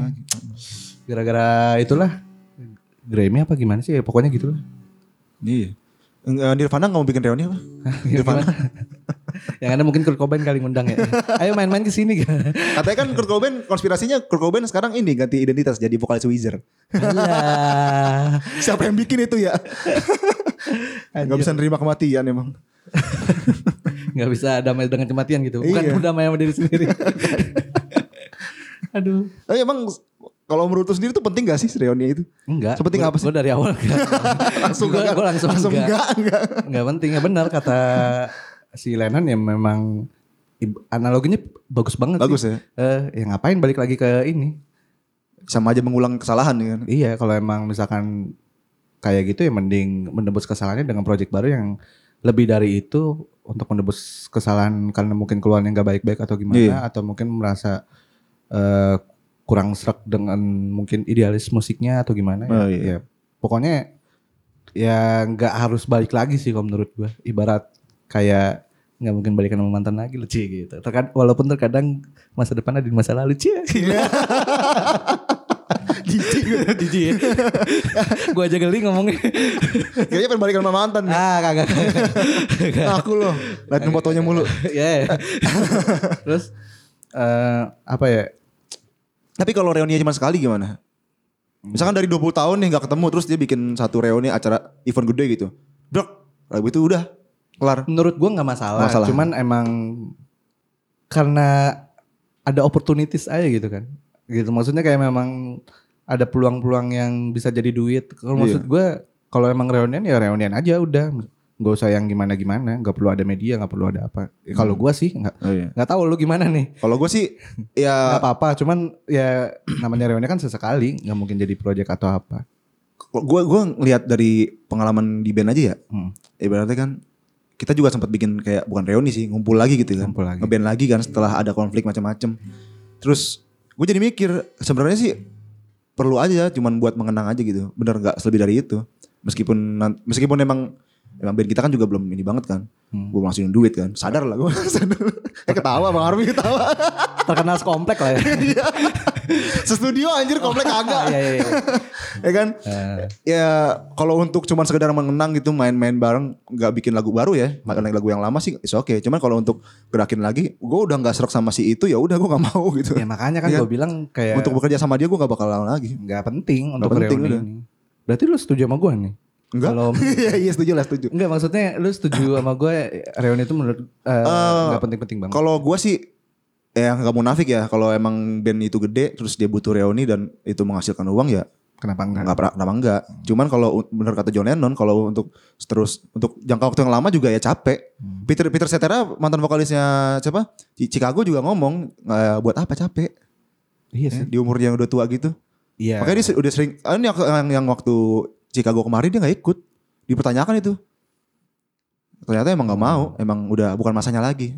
S3: Gara-gara itulah Grammy apa gimana sih? Pokoknya gitu lah.
S2: Iya. Nirvana nggak mau bikin reuni apa? Nirvana.
S3: Yang ada mungkin Kurt Cobain kali ngundang ya. Ayo main-main ke sini kan.
S2: Katanya kan Kurt Cobain konspirasinya Kurt Cobain sekarang ini ganti identitas jadi vokalis Wizard.
S3: Alah.
S2: Siapa yang bikin itu ya? Gak bisa nerima kematian emang.
S3: Nggak bisa damai dengan kematian gitu. Bukan
S2: Iya.
S3: damai sama diri sendiri. Aduh.
S2: Tapi emang kalau menurut lu sendiri tuh penting gak sih reuni itu?
S3: Enggak.
S2: Sepenting apa sih?
S3: Gue dari awal enggak.
S2: Langsung
S3: Gua-
S2: enggak.
S3: gua langsung,
S2: Langsung
S3: enggak.
S2: enggak, enggak.
S3: Enggak penting. Ya benar kata si Lennon ya memang analoginya bagus banget
S2: Bagus
S3: sih.
S2: ya.
S3: Eh, ya ngapain balik lagi ke ini?
S2: Sama aja mengulang kesalahan ya kan.
S3: Iya, kalau emang misalkan kayak gitu ya mending menebus kesalahannya dengan project baru yang lebih dari itu untuk menebus kesalahan karena mungkin keluarnya nggak baik-baik atau gimana
S2: Iya.
S3: atau mungkin merasa eh, kurang serak dengan mungkin idealis musiknya atau gimana ya.
S2: Oh, iya.
S3: Ya, pokoknya ya nggak harus balik lagi sih kalau menurut gua. Ibarat kayak nggak mungkin balikan sama mantan lagi lucu gitu. Terkadang walaupun terkadang masa depan ada di masa lalu cie.
S2: Jijik
S3: ya. Gue aja geli ngomongnya.
S2: Kayaknya pengen balikan sama mantan. nih.
S3: ah kagak. kagak.
S2: Aku loh. Liatin fotonya mulu.
S3: Ya. Terus eh apa ya?
S2: Tapi kalau reuni cuma sekali gimana? Misalkan dari 20 tahun nih gak ketemu terus dia bikin satu reuni acara event gede gitu. Bro, lagu itu udah kelar.
S3: Menurut gue nggak masalah.
S2: Masalah.
S3: Cuman emang karena ada opportunities aja gitu kan. Gitu maksudnya kayak memang ada peluang-peluang yang bisa jadi duit. Kalau
S2: Iya.
S3: maksud gue kalau emang reunian ya reunian aja udah. Gak usah yang gimana-gimana. Gak perlu ada media, gak perlu ada apa. Ya, Kalau gue sih nggak
S2: Oh iya.
S3: nggak tahu lu gimana nih.
S2: Kalau gue sih
S3: Gak
S2: ya
S3: apa-apa. Cuman ya namanya reunian kan sesekali. Nggak mungkin jadi project atau apa.
S2: gue gue ngelihat dari pengalaman di band aja ya.
S3: Hmm.
S2: Ibaratnya kan kita juga sempat bikin kayak bukan reuni sih, ngumpul lagi gitu kan.
S3: Ngumpul lagi.
S2: Ngeband lagi kan setelah ada konflik macam-macam. Terus gue jadi mikir sebenarnya sih perlu aja cuman buat mengenang aja gitu. Bener nggak lebih dari itu. Meskipun meskipun emang emang band kita kan juga belum ini banget kan.
S3: Hmm.
S2: Gue ngasihin duit kan. Sadar lah gue. Sadar. Eh ketawa Bang Armi ketawa.
S3: Terkenal sekomplek lah ya.
S2: Sestudio anjir komplek agak.
S3: Iya, iya, iya.
S2: ya kan?
S3: Eh,
S2: Ya kalau untuk cuman sekedar mengenang gitu main-main bareng nggak bikin lagu baru ya, makan lagu yang lama sih is oke. Cuman kalau untuk gerakin lagi, gue udah nggak serak sama si itu ya udah gue nggak mau gitu.
S3: ya makanya kan
S2: Iya.
S3: gue bilang kayak
S2: Untuk bekerja sama dia gue nggak bakal lawan lagi.
S3: nggak penting untuk
S2: penting
S3: reuni
S2: udah.
S3: ini. Berarti lu setuju sama gue nih?
S2: Enggak?
S3: Kalau
S2: Iya iya setuju lah setuju.
S3: enggak maksudnya lu setuju sama gue reuni itu menurut Eh, nggak penting-penting banget.
S2: Kalau gue sih ya nggak munafik ya. Kalau emang band itu gede terus dia butuh reuni dan itu menghasilkan uang ya
S3: Kenapa enggak?
S2: nggak pernah kenapa enggak. Cuman kalau bener kata John Lennon kalau untuk terus untuk jangka waktu yang lama juga ya capek.
S3: Hmm.
S2: Peter Peter Cetera mantan vokalisnya siapa? Chicago juga ngomong "Eh, buat apa capek
S3: Iya sih.
S2: di umur yang udah tua gitu.
S3: Iya.
S2: Makanya dia udah sering ah, ini yang, yang, yang waktu Chicago kemarin dia nggak ikut. Dipertanyakan itu. Ternyata emang nggak mau, emang udah bukan masanya lagi.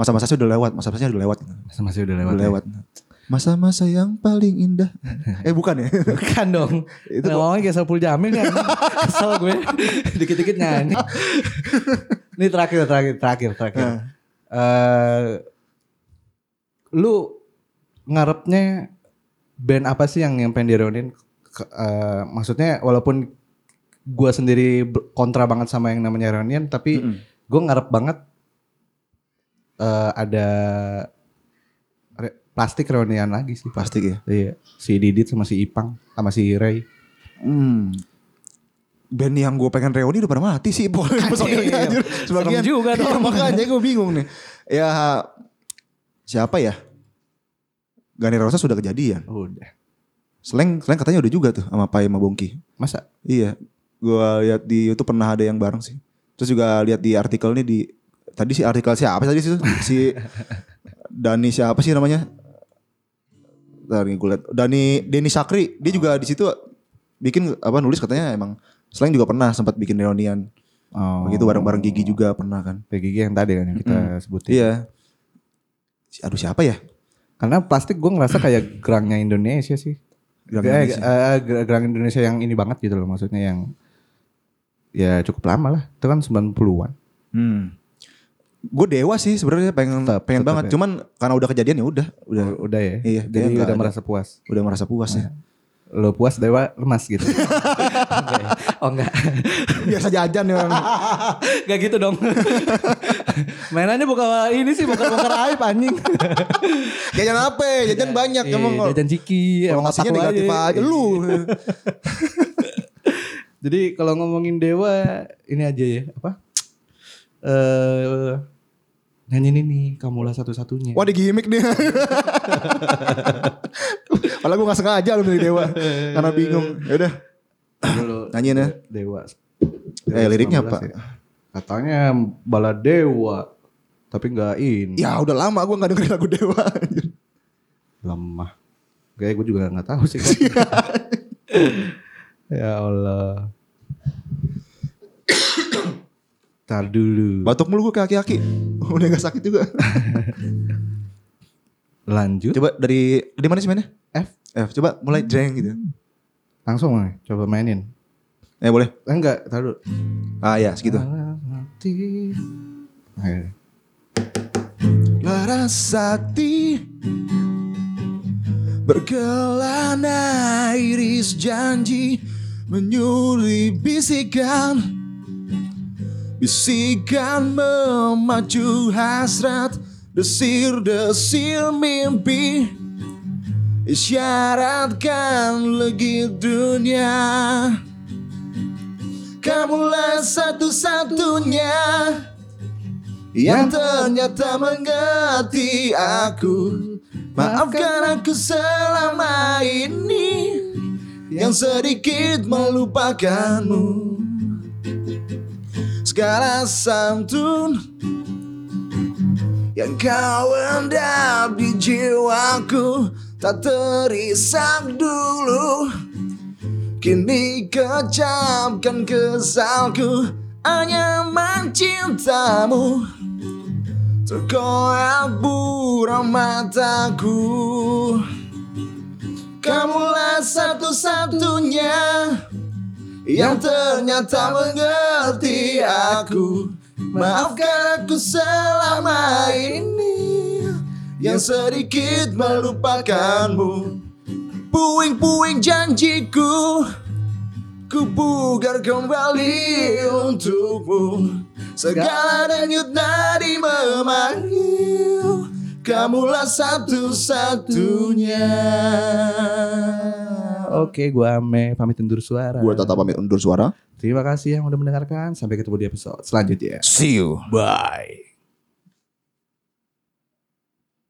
S2: Masa-masanya udah lewat, masa-masanya udah lewat.
S3: Masa masih udah lewat.
S2: Udah
S3: ya?
S2: lewat. Masa-masa yang paling indah. eh bukan ya?
S3: Bukan dong. Itu ngomongnya kayak Saiful Jamil kan. Kesel gue. Dikit-dikit nyanyi. Ini terakhir, terakhir, terakhir, terakhir.
S2: Nah.
S3: Eh, lu ngarepnya band apa sih yang yang pengen direonin? Eh, maksudnya walaupun gue sendiri kontra banget sama yang namanya reunion, tapi
S2: Mm-mm.
S3: gue ngarep banget eh, ada re- plastik reunian lagi sih.
S2: Plastik ya.
S3: Iya, si Didit sama si Ipang sama si Ray.
S2: Hmm. Band yang gue pengen reuni udah pada mati sih pokoknya personilnya
S3: Iya.
S2: anjir. Sebagian
S3: juga
S2: Iya,
S3: dong.
S2: makanya gue bingung nih. Ya siapa ya? Gani Rosa sudah kejadian.
S3: Udah.
S2: Slang, Slang katanya udah juga tuh sama Pai sama Bongki.
S3: Masa?
S2: Iya. Gua lihat di YouTube pernah ada yang bareng sih. Terus juga lihat di artikel nih di tadi sih artikel siapa tadi sih? si Dani siapa sih namanya? Ntar gue liat. Dani Denny Sakri, dia juga di situ bikin apa nulis katanya emang Slang juga pernah sempat bikin reunian.
S3: Oh.
S2: Begitu bareng-bareng Gigi juga pernah kan.
S3: PGG yang tadi kan yang kita sebutin.
S2: Iya. Si- Aduh siapa ya?
S3: Karena plastik gue ngerasa kayak gerangnya Indonesia sih.
S2: Gerang
S3: Eh,
S2: Indonesia.
S3: eh, ger- gerang Indonesia yang ini banget gitu loh maksudnya yang ya cukup lama lah. Itu kan 90-an.
S2: Hmm. Gue dewa sih sebenarnya pengen
S3: Tetap,
S2: pengen
S3: tetap
S2: banget.
S3: ya.
S2: Cuman karena udah kejadian ya udah, udah
S3: U- Udah ya.
S2: Iya,
S3: Jadi udah
S2: ada.
S3: merasa puas.
S2: udah merasa puas ya.
S3: Lo puas dewa lemas gitu. Enggak ya? oh enggak.
S2: Biasa jajan ya orang.
S3: Gak gitu dong. Mainannya bukan ini sih bukan bongkar aib anjing.
S2: jajan apa? Jajan banyak
S3: Eh,
S2: emang.
S3: jajan ciki.
S2: Kalau
S3: emang
S2: ngasihnya negatif aja lu.
S3: Jadi kalau ngomongin dewa ini aja ya apa? Eh nyanyi ini kamulah satu-satunya.
S2: Wah di gimmick dia. Padahal gue gak sengaja lu milih Dewa. Karena bingung. Ya udah. Nyanyiin ya.
S3: dewa.
S2: Eh, liriknya
S3: 19
S2: apa?
S3: ya. Katanya bala dewa. Tapi nggak ini.
S2: Ya udah lama gue gak dengerin lagu Dewa.
S3: Lemah. Kayak gue juga nggak tahu sih. ya Allah. Tar dulu.
S2: Batuk mulu gue ke aki-aki. Udah gak sakit juga.
S3: Lanjut.
S2: Coba dari dari mana sih mainnya?
S3: F.
S2: F. Coba mulai jreng gitu.
S3: Langsung nih, coba mainin.
S2: Eh boleh.
S3: Eh, enggak, tar dulu.
S2: Ah ya segitu. Larasati Berkelana iris janji Menyuri bisikan Bisikan memacu hasrat Desir-desir mimpi. Isyaratkan legit dunia. Kamulah satu-satunya yang ternyata mengerti aku. Maafkan aku selama ini Yang sedikit melupakanmu Segala santun Yang kau endap di jiwaku Tak terisak dulu. Kini kecapkan kesalku Hanya mencintamu. Terkoyak buram mataku. Kamulah satu-satunya Yang ternyata mengerti aku. Maafkan aku selama ini. Yang sedikit melupakanmu. Puing-puing janjiku. Ku pugar kembali untukmu. Segala denyut nadi memanggil. Kamulah satu-satunya
S3: Oke, gua Ame pamit undur suara.
S2: Gue Tata pamit undur suara
S3: Terima kasih yang udah mendengarkan. Sampai ketemu di episode selanjutnya.
S2: See you
S3: Bye.